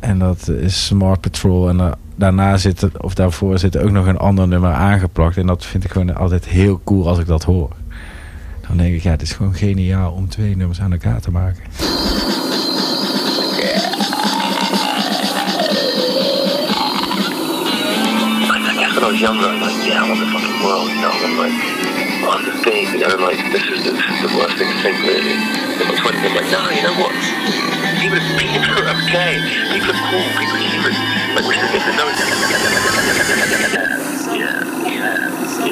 En dat is Smart Patrol. En da- daarna zit of daarvoor zit ook nog een ander nummer aangeplakt. En dat vind ik gewoon altijd heel cool als ik dat hoor. Dan denk ik, ja, het is gewoon geniaal om twee nummers aan elkaar te maken. Yeah, on thing, you know, like, this is the, the worst thing to think, really. In my 20s, I'm like, no, you know what? If people are okay, people are cool, people are human. Like, we should get to know each other. Yeah, yeah,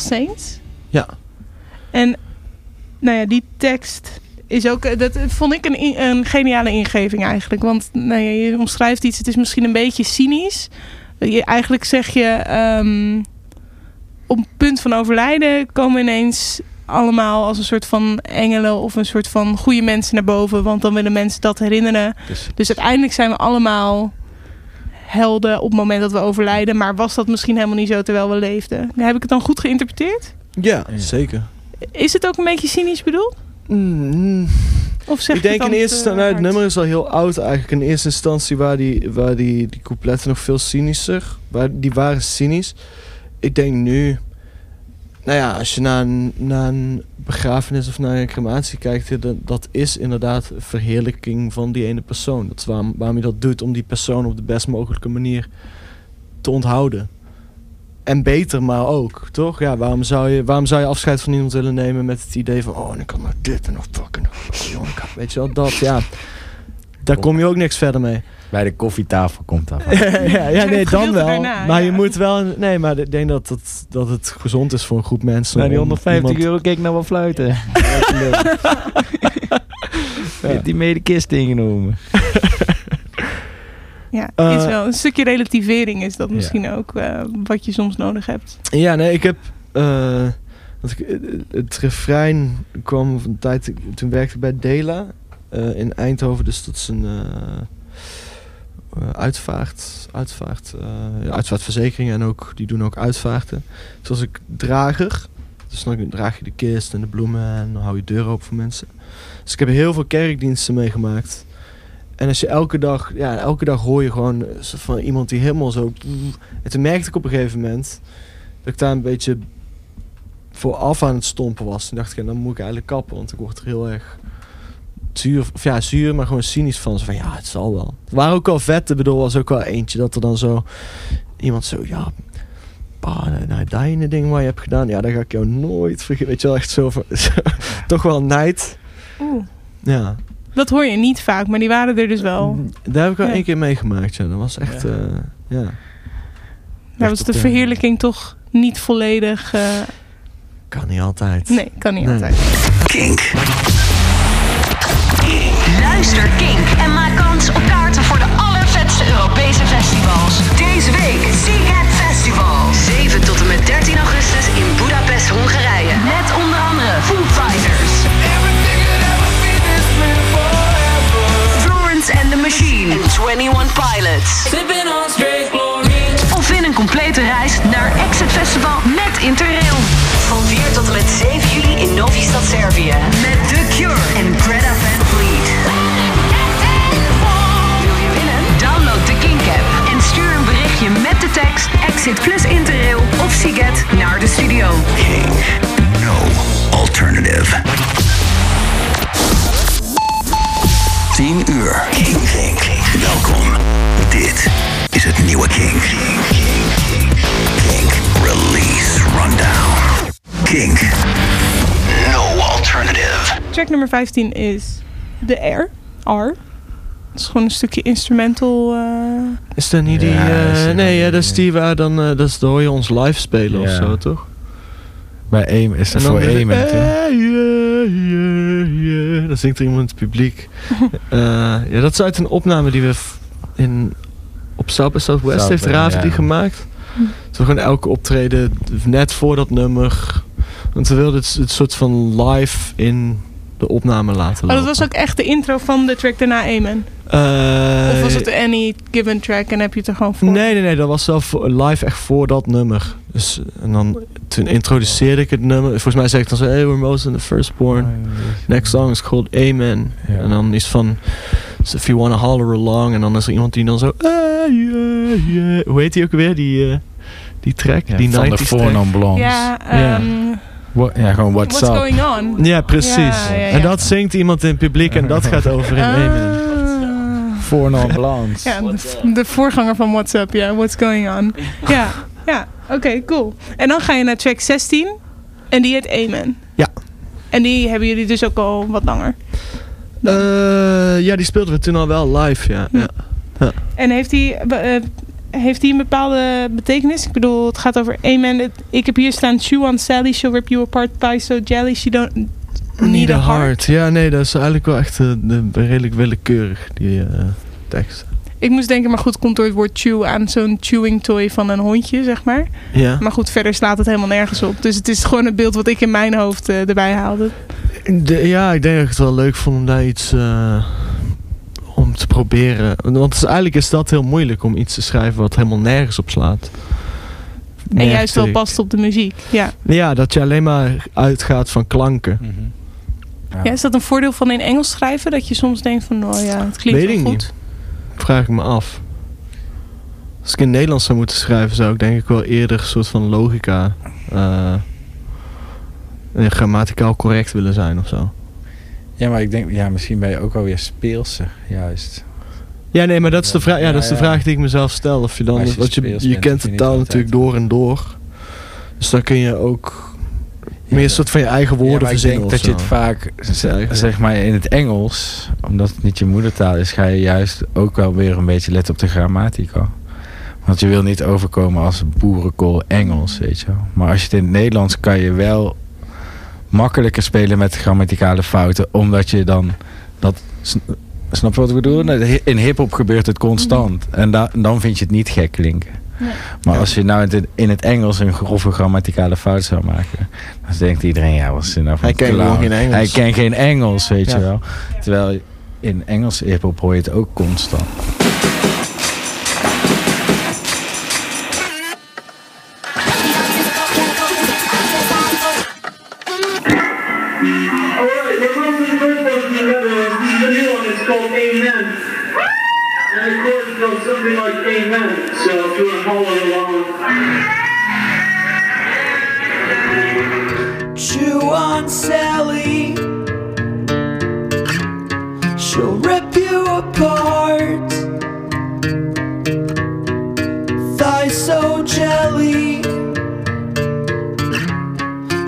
Saints. Ja. En nou ja, die tekst is ook, eh, dat vond ik een, een geniale ingeving eigenlijk. Want nou ja, je omschrijft iets, het is misschien een beetje cynisch. Je, eigenlijk zeg je, ehm, op het punt van overlijden komen ineens allemaal als een soort van engelen of een soort van goede mensen naar boven. Want dan willen mensen dat herinneren. Dus Dus uiteindelijk zijn we allemaal helden op het moment dat we overlijden. Maar was dat misschien helemaal niet zo terwijl we leefden? Heb ik het dan goed geïnterpreteerd? Ja, zeker. Is het ook een beetje cynisch bedoeld? Mm, Of zeg ik denk in dan eerste te instantie, nou, het nummer is al heel oud eigenlijk. In eerste instantie waren die, waren die, die coupletten nog veel cynischer. Waar, die waren cynisch. Ik denk nu, nou ja, als je naar een, naar een begrafenis of naar een crematie kijkt, dat, is inderdaad verheerlijking van die ene persoon. Dat is waarom, je dat doet, om die persoon op de best mogelijke manier te onthouden. En beter maar ook, toch? Ja, waarom zou je, waarom zou je afscheid van iemand willen nemen met het idee van... Oh, en ik kan nog dit en nog dat en nog... Weet je wel, dat, ja. Daar kom je ook niks verder mee. bij de koffietafel komt dat. ja, ja, nee, dan wel. daarna, maar je ja. moet wel... Nee, maar ik denk dat het, dat het gezond is voor een groep mensen. Nou, die om 150 iemand- euro keek nou wel fluiten. Heeft die mee de kist ingenomen. Ja, Eh, is wel een stukje relativering is dat Ja. misschien ook eh, wat je soms nodig hebt. Ja, nee, ik heb... eh, want ik, het- het refrein kwam van de tijd... Toen werkte ik bij Dela in Eindhoven. Dus dat is een eh, eh, uitvaart... Uitvaart, eh, ja, uitvaartverzekering. En ook, die doen ook uitvaarten. Dus was ik drager. Dus dan draag je de kist en de bloemen. En dan hou je deur open voor mensen. Dus ik heb heel veel kerkdiensten meegemaakt. En als je elke dag, ja, elke dag hoor je gewoon van iemand die helemaal zo. En toen merkte ik op een gegeven moment dat ik daar een beetje vooraf aan het stompen was. Toen dacht ik, ja, dan moet ik eigenlijk kappen, want ik word er heel erg zuur, of ja, zuur, maar gewoon cynisch van. Zo van ja, het zal wel. Het waren ook wel vet, ik bedoel, was ook wel eentje dat er dan zo iemand zo, ja, pa, nou, dat ene ding waar je hebt gedaan, ja, dat ga ik jou nooit vergeten. Weet je wel, echt zo van, toch wel nijd. Oeh. Ja. Dat hoor je niet vaak, maar die waren er dus wel. Daar heb ik wel Ja. één keer meegemaakt, ja. Dat was echt, Ja. ja. ja. Daar was de verheerlijking toch niet volledig. eh, Kan niet altijd. nee, kan niet Nee. altijd. Kink. Luister Kink en maak kans op kaarten voor de allervetste Europese festivals. Deze week Seagate Festival. 7 tot en met 13 augustus in Budapest, Hongarije. Met onder andere Foo Fighters. Florence and the Machine. En 21 Pilots. Of win een complete reis naar Exit Festival met Interrail. Van 4 tot en met 7 juli in Novi Stad, Servië. Met Exit plus Interrail of Siget naar de studio. King. No alternative. 10 uur. King. Kink. Welkom. Dit is het nieuwe King. Kink. Release Rundown. Kink. No alternative. Track nummer 15 is The Air. R. Het is gewoon een stukje instrumental. eh, Is dat niet die... Ja, eh, is nee, ja, dat is die- die waar dan... eh, dat is, dan hoor je ons live spelen of zo, toch? Bij Aim is dat voor Aim. hè? eh, yeah, yeah, yeah. Dan zingt er iemand in het publiek. Eh, ja, dat is uit een opname die we in, op South by Southwest heeft South Raven ja. die gemaakt. Zo gewoon elke optreden net voor dat nummer. Want we wilden het, het soort van live in de opname laten Oh, dat lopen. was ook echt de intro van de track daarna Amen. Eh, Of was het any given track en heb je het er gewoon voor? Nee, nee, nee, dat was zelf voor- live echt voor dat nummer. Dus, en dan, toen introduceerde ik het nummer. Volgens mij zei ik dan zo, hey, we're most in the firstborn. Next song is called Amen. Ja. En dan is van, so if you wanna holler along. En dan is er iemand die dan zo, ah, yeah, yeah. Hoe heet die ook weer, die, eh, die track? Ja, die van de 90s Four track? Non Blondes. Ja, Ja. ehm, What- ja, gewoon what's, what's going on? Ja, precies. Ja, ja, ja. En dat zingt iemand in het publiek en dat gaat over in Amen. Four Non Blondes. Ja, de, de voorganger van What's Up, ja. What's going on? Ja, ja. Oké, cool. En dan ga je naar track 16. En die heet Amen. Ja. En die hebben jullie dus ook al wat langer. Eh, ja, die speelden we toen al wel live, ja. ja. En heeft die... heeft die een bepaalde betekenis? Ik bedoel, het gaat over amen. Ik heb hier staan, chew on Sally, she'll rip you apart, pie so jelly, she don't need, a heart. Ja, nee, dat is eigenlijk wel echt eh, de, redelijk willekeurig, die eh, tekst. Ik moest denken, maar goed, komt door het woord chew aan zo'n chewing toy van een hondje, zeg maar. Ja. Maar goed, verder slaat het helemaal nergens op. Dus het is gewoon het beeld wat ik in mijn hoofd eh, erbij haalde. De- ja, ik denk dat ik het wel leuk vond om daar iets te proberen. Want eigenlijk is dat heel moeilijk om iets te schrijven wat helemaal nergens op slaat. En juist wel past op de muziek. Ja. Ja, dat je alleen maar uitgaat van klanken. Mhm. ja, is dat een voordeel van in Engels schrijven? Dat je soms denkt van, oh ja, het klinkt Weet wel ik goed. niet. Vraag ik me af. Als ik in Nederlands zou moeten schrijven, zou ik denk ik wel eerder een soort van logica eh, en grammaticaal correct willen zijn of zo. Ja, maar ik denk, ja, misschien ben je ook wel weer speelser, juist. Ja, nee, maar dat is de vraag, ja, Ja, dat is de ja. vraag die ik mezelf stel. Of je dan, je want je, je bent, kent de taal natuurlijk door en door. Dus dan kun je ook Ja, meer een soort van je eigen woorden ik verzinnen denk dat je het vaak, zeg maar in het Engels, omdat het niet je moedertaal is, ga je juist ook wel weer een beetje letten op de grammatica. Want je wil niet overkomen als boerenkool Engels, weet je wel. Maar als je het in het Nederlands kan je wel makkelijker spelen met grammaticale fouten, omdat je dan dat... sn- Snap je wat ik bedoel? In hip-hop gebeurt het constant. En da- dan vind je het niet gek klinken. Nee. Maar als je nou in het- Engels een grove grammaticale fout zou maken, dan denkt iedereen, ja, wat is dit nou voor Hij kent geen Engels. Hij kent geen Engels, weet Ja. je wel. Terwijl in Engels hip-hop hoor je het ook constant. Something like Amen. So if you want to follow along. Chew on Sally. She'll rip you apart. Thigh so jelly.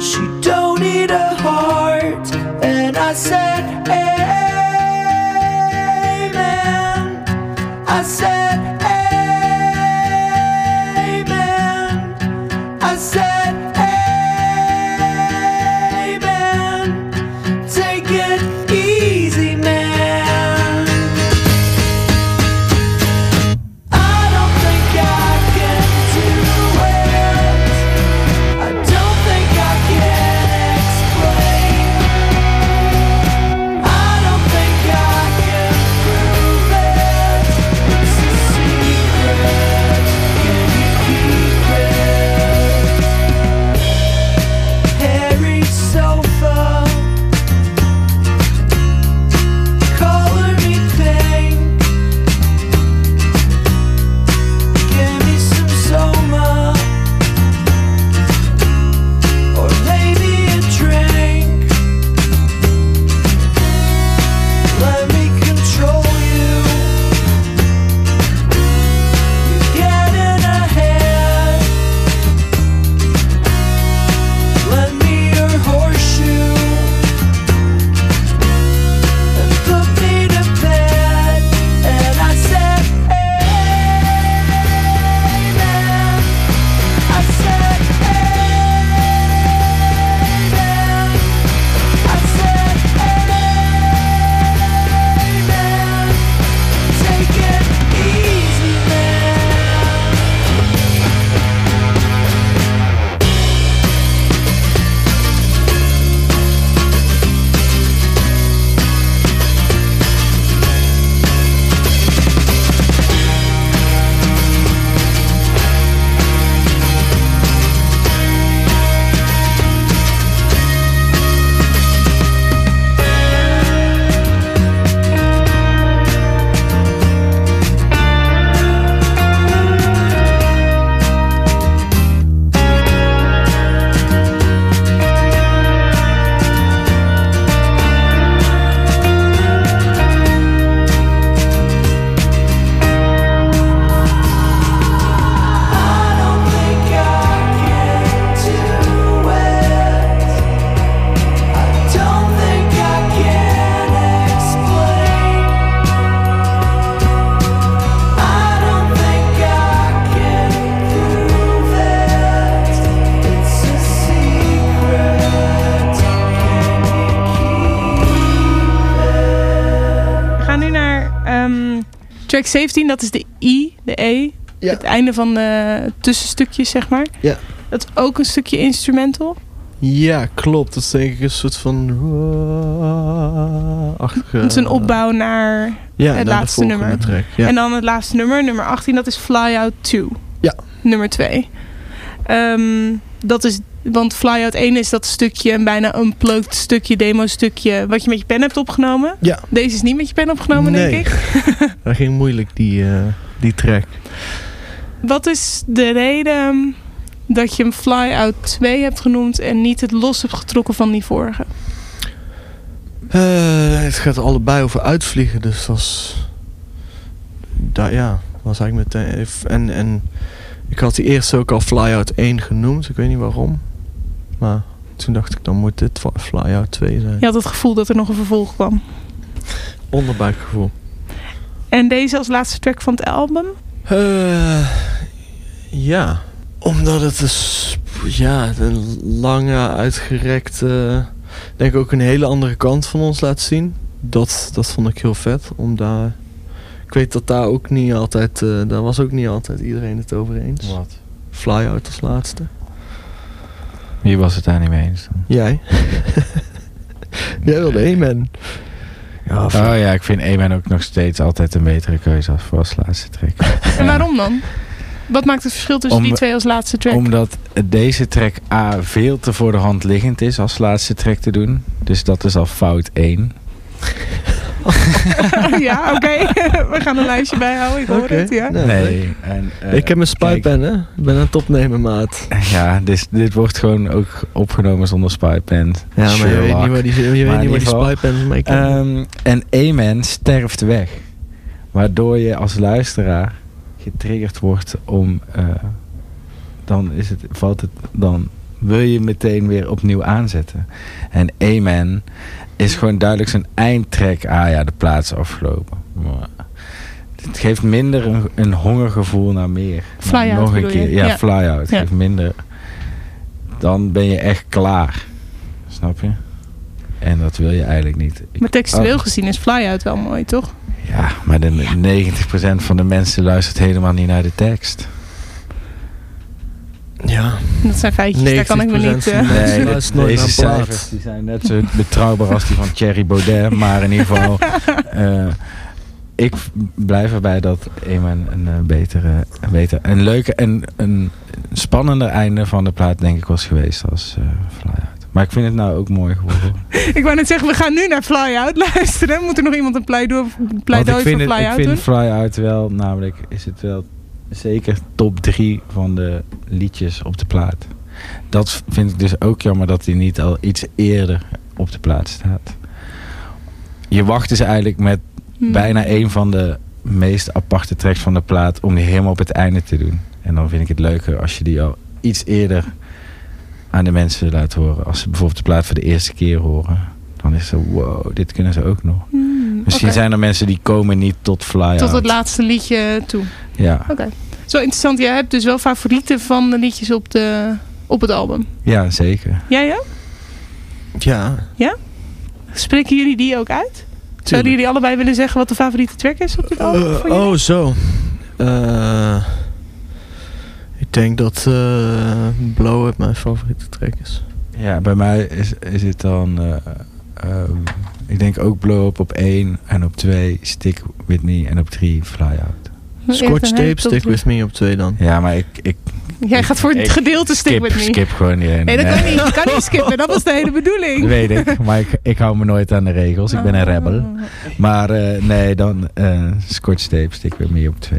She don't need a heart. And I said, Track 17, dat is de I, de E. Ja. Het einde van de tussenstukjes, zeg maar. Ja. Dat is ook een stukje instrumental. Ja, klopt. Dat is denk ik een soort van... achtige... Het is een opbouw naar ja, het naar laatste nummer. Track. Ja. En dan het laatste nummer, nummer 18, dat is Fly Out 2. Ja. Nummer 2. Ehm, dat is, want Fly Out 1 is dat stukje, een bijna unplugged stukje, demo stukje, wat je met je pen hebt opgenomen. Ja. Deze is niet met je pen opgenomen, Nee. denk ik. Dat ging moeilijk, die, eh, die track. Wat is de reden dat je hem Fly Out 2 hebt genoemd en niet het los hebt getrokken van die vorige? Eh, het gaat allebei over uitvliegen, dus dat is... Da, ja, was eigenlijk meteen... En, en ik had die eerst ook al Fly Out 1 genoemd, ik weet niet waarom. Maar toen dacht ik, dan moet dit Fly- Fly Out 2 zijn. Je had het gevoel dat er nog een vervolg kwam. Onderbuikgevoel. En deze als laatste track van het album? Eh, ja, omdat het is, ja, een lange, uitgerekte, denk ik ook een hele andere kant van ons laat zien. Dat, dat vond ik heel vet, om daar, ik weet dat daar ook niet altijd, eh, daar was ook niet altijd iedereen het over eens. Wat? Fly Out als laatste. Wie was het daar niet mee eens dan? Jij? Jij wilde Amen. Ja, Oh ja, ik vind Amen ook nog steeds altijd een betere keuze als voor als laatste track. En waarom dan? Wat maakt het verschil tussen Om- die twee als laatste track? Omdat deze track A veel te voor de hand liggend is als laatste track te doen. Dus dat is al fout 1. ja, oké. We gaan een lijstje bijhouden. Ik hoor het, ja. Nee, Nee. En, eh, ik heb mijn kijk, spypen, hè? Ik ben aan het opnemen, maat. Ja, dit, dit wordt gewoon ook opgenomen zonder spypen. Ja, maar je weet niet waar die, je weet niet waar die. Ehm, en Amen sterft weg. Waardoor je als luisteraar getriggerd wordt om... eh, dan, is het, valt het, dan wil je meteen weer opnieuw aanzetten. En Amen is gewoon duidelijk zijn eindtrack. Ah ja, de plaats afgelopen. Maar het geeft minder een, een hongergevoel naar meer. Fly Naar out Nog een keer. Ja, Ja. fly out. Het Ja. geeft minder. Dan ben je echt klaar. Snap je? En dat wil je eigenlijk niet. Maar textueel Oh. gezien is Fly Out wel mooi, toch? ja, maar de 90% van de mensen luistert helemaal niet naar de tekst. Ja. Dat zijn feitjes, daar kan ik me niet... eh, Nee, Nee, dat is nooit deze cijfers die zijn net zo betrouwbaar als die van Thierry Baudet. Maar in ieder geval, eh, ik blijf erbij dat Eman een eh, betere, een beter, een leuke en een spannender einde van de plaat denk ik was geweest als eh Fly Out. Maar ik vind het nou ook mooi geworden. ik wou net zeggen, we gaan nu naar Fly Out luisteren. Moet er nog iemand een pleidooi, pleidooi voor vind, Fly het, ik vind doen? Fly Out wel, namelijk is het wel zeker top 3 van de liedjes op de plaat. Dat vind ik dus ook jammer dat hij niet al iets eerder op de plaat staat. Je wacht dus eigenlijk met Hmm. bijna een van de meest aparte tracks van de plaat om die helemaal op het einde te doen. En dan vind ik het leuker als je die al iets eerder aan de mensen laat horen. Als ze bijvoorbeeld de plaat voor de eerste keer horen. Dan is zo, wow, dit kunnen ze ook nog. Hmm, Misschien zijn er mensen die komen niet tot Fly Tot Out. het laatste liedje toe. Ja. Oké. Zo interessant. Jij hebt dus wel favorieten van de liedjes op, de, op het album. ja, zeker. Jij ja? Ja, Spreken jullie die ook uit? Zouden jullie allebei willen zeggen wat de favoriete track is op dit album? Jullie? oh, zo. Eh, ik denk dat eh, Blow Up mijn favoriete track is. Ja, bij mij is, is het dan... eh, ehm, ik denk ook Blow Up op 1 en op 2 Stick With Me en op 3 Fly Out. Eerst Scotch Tape, Stick. With Me op twee dan. Ja, maar ik... ik Jij gaat voor het gedeelte Stick skip, With Me. skip gewoon ene. Nee, dat kan niet. Je kan niet skippen. Dat was de hele bedoeling. Weet ik, maar ik, ik hou me nooit aan de regels. Ik ben een rebel. Oh. Maar eh, nee, dan eh Scotch Tape Stick With Me op 2.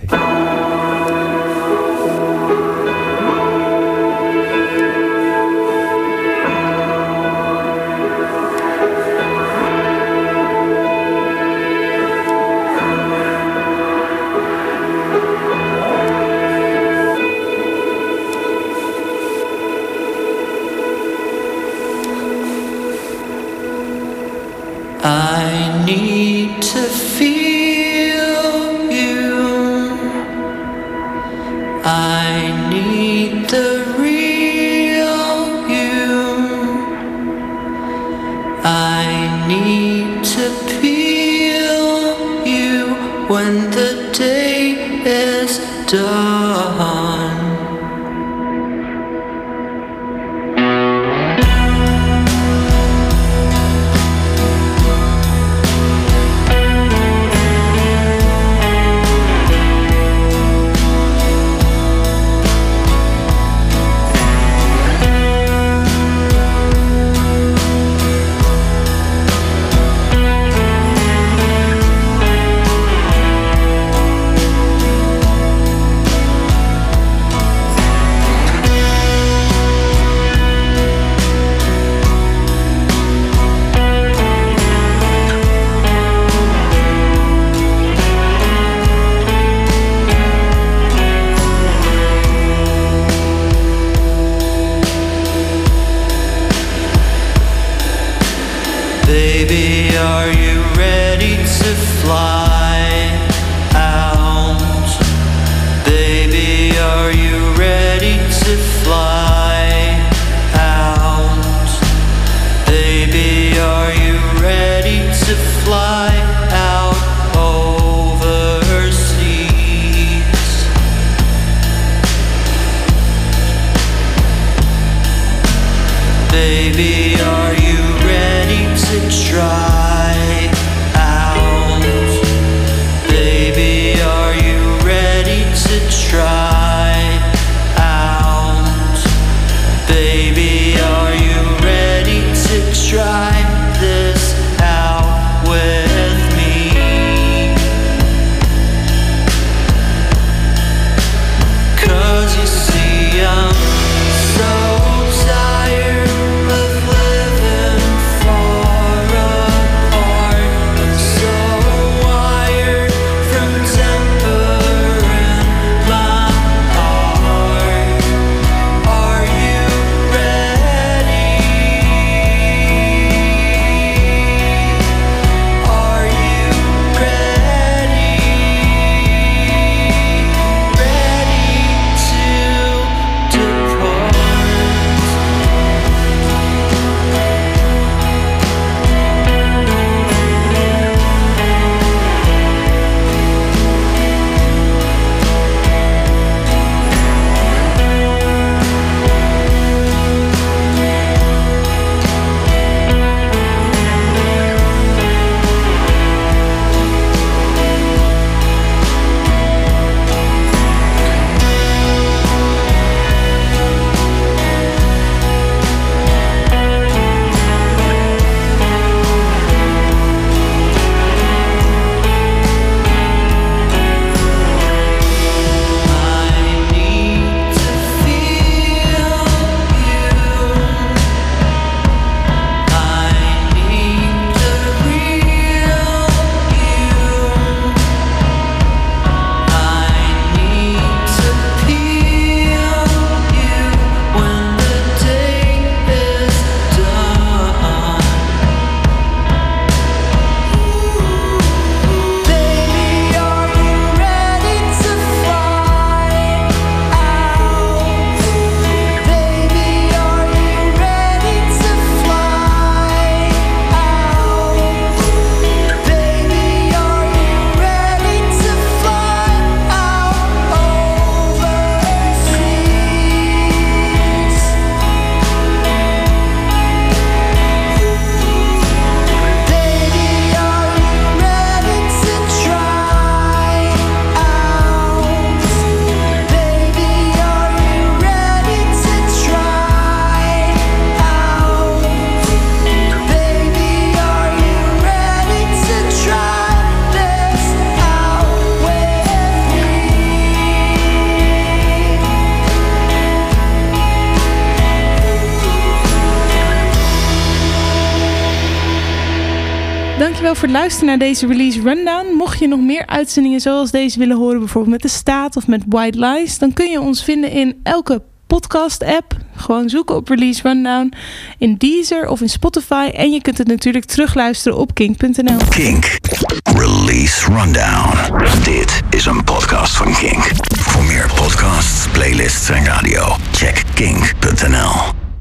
naar deze release rundown. Mocht je nog meer uitzendingen zoals deze willen horen, bijvoorbeeld met de staat of met White Lies, dan kun je ons vinden in elke podcast-app. Gewoon zoeken op Release Rundown in Deezer of in Spotify. En je kunt het natuurlijk terugluisteren op kink.nl. Kink. Release Rundown. Dit is een podcast van Kink. Voor meer podcasts, playlists en radio, check kink.nl.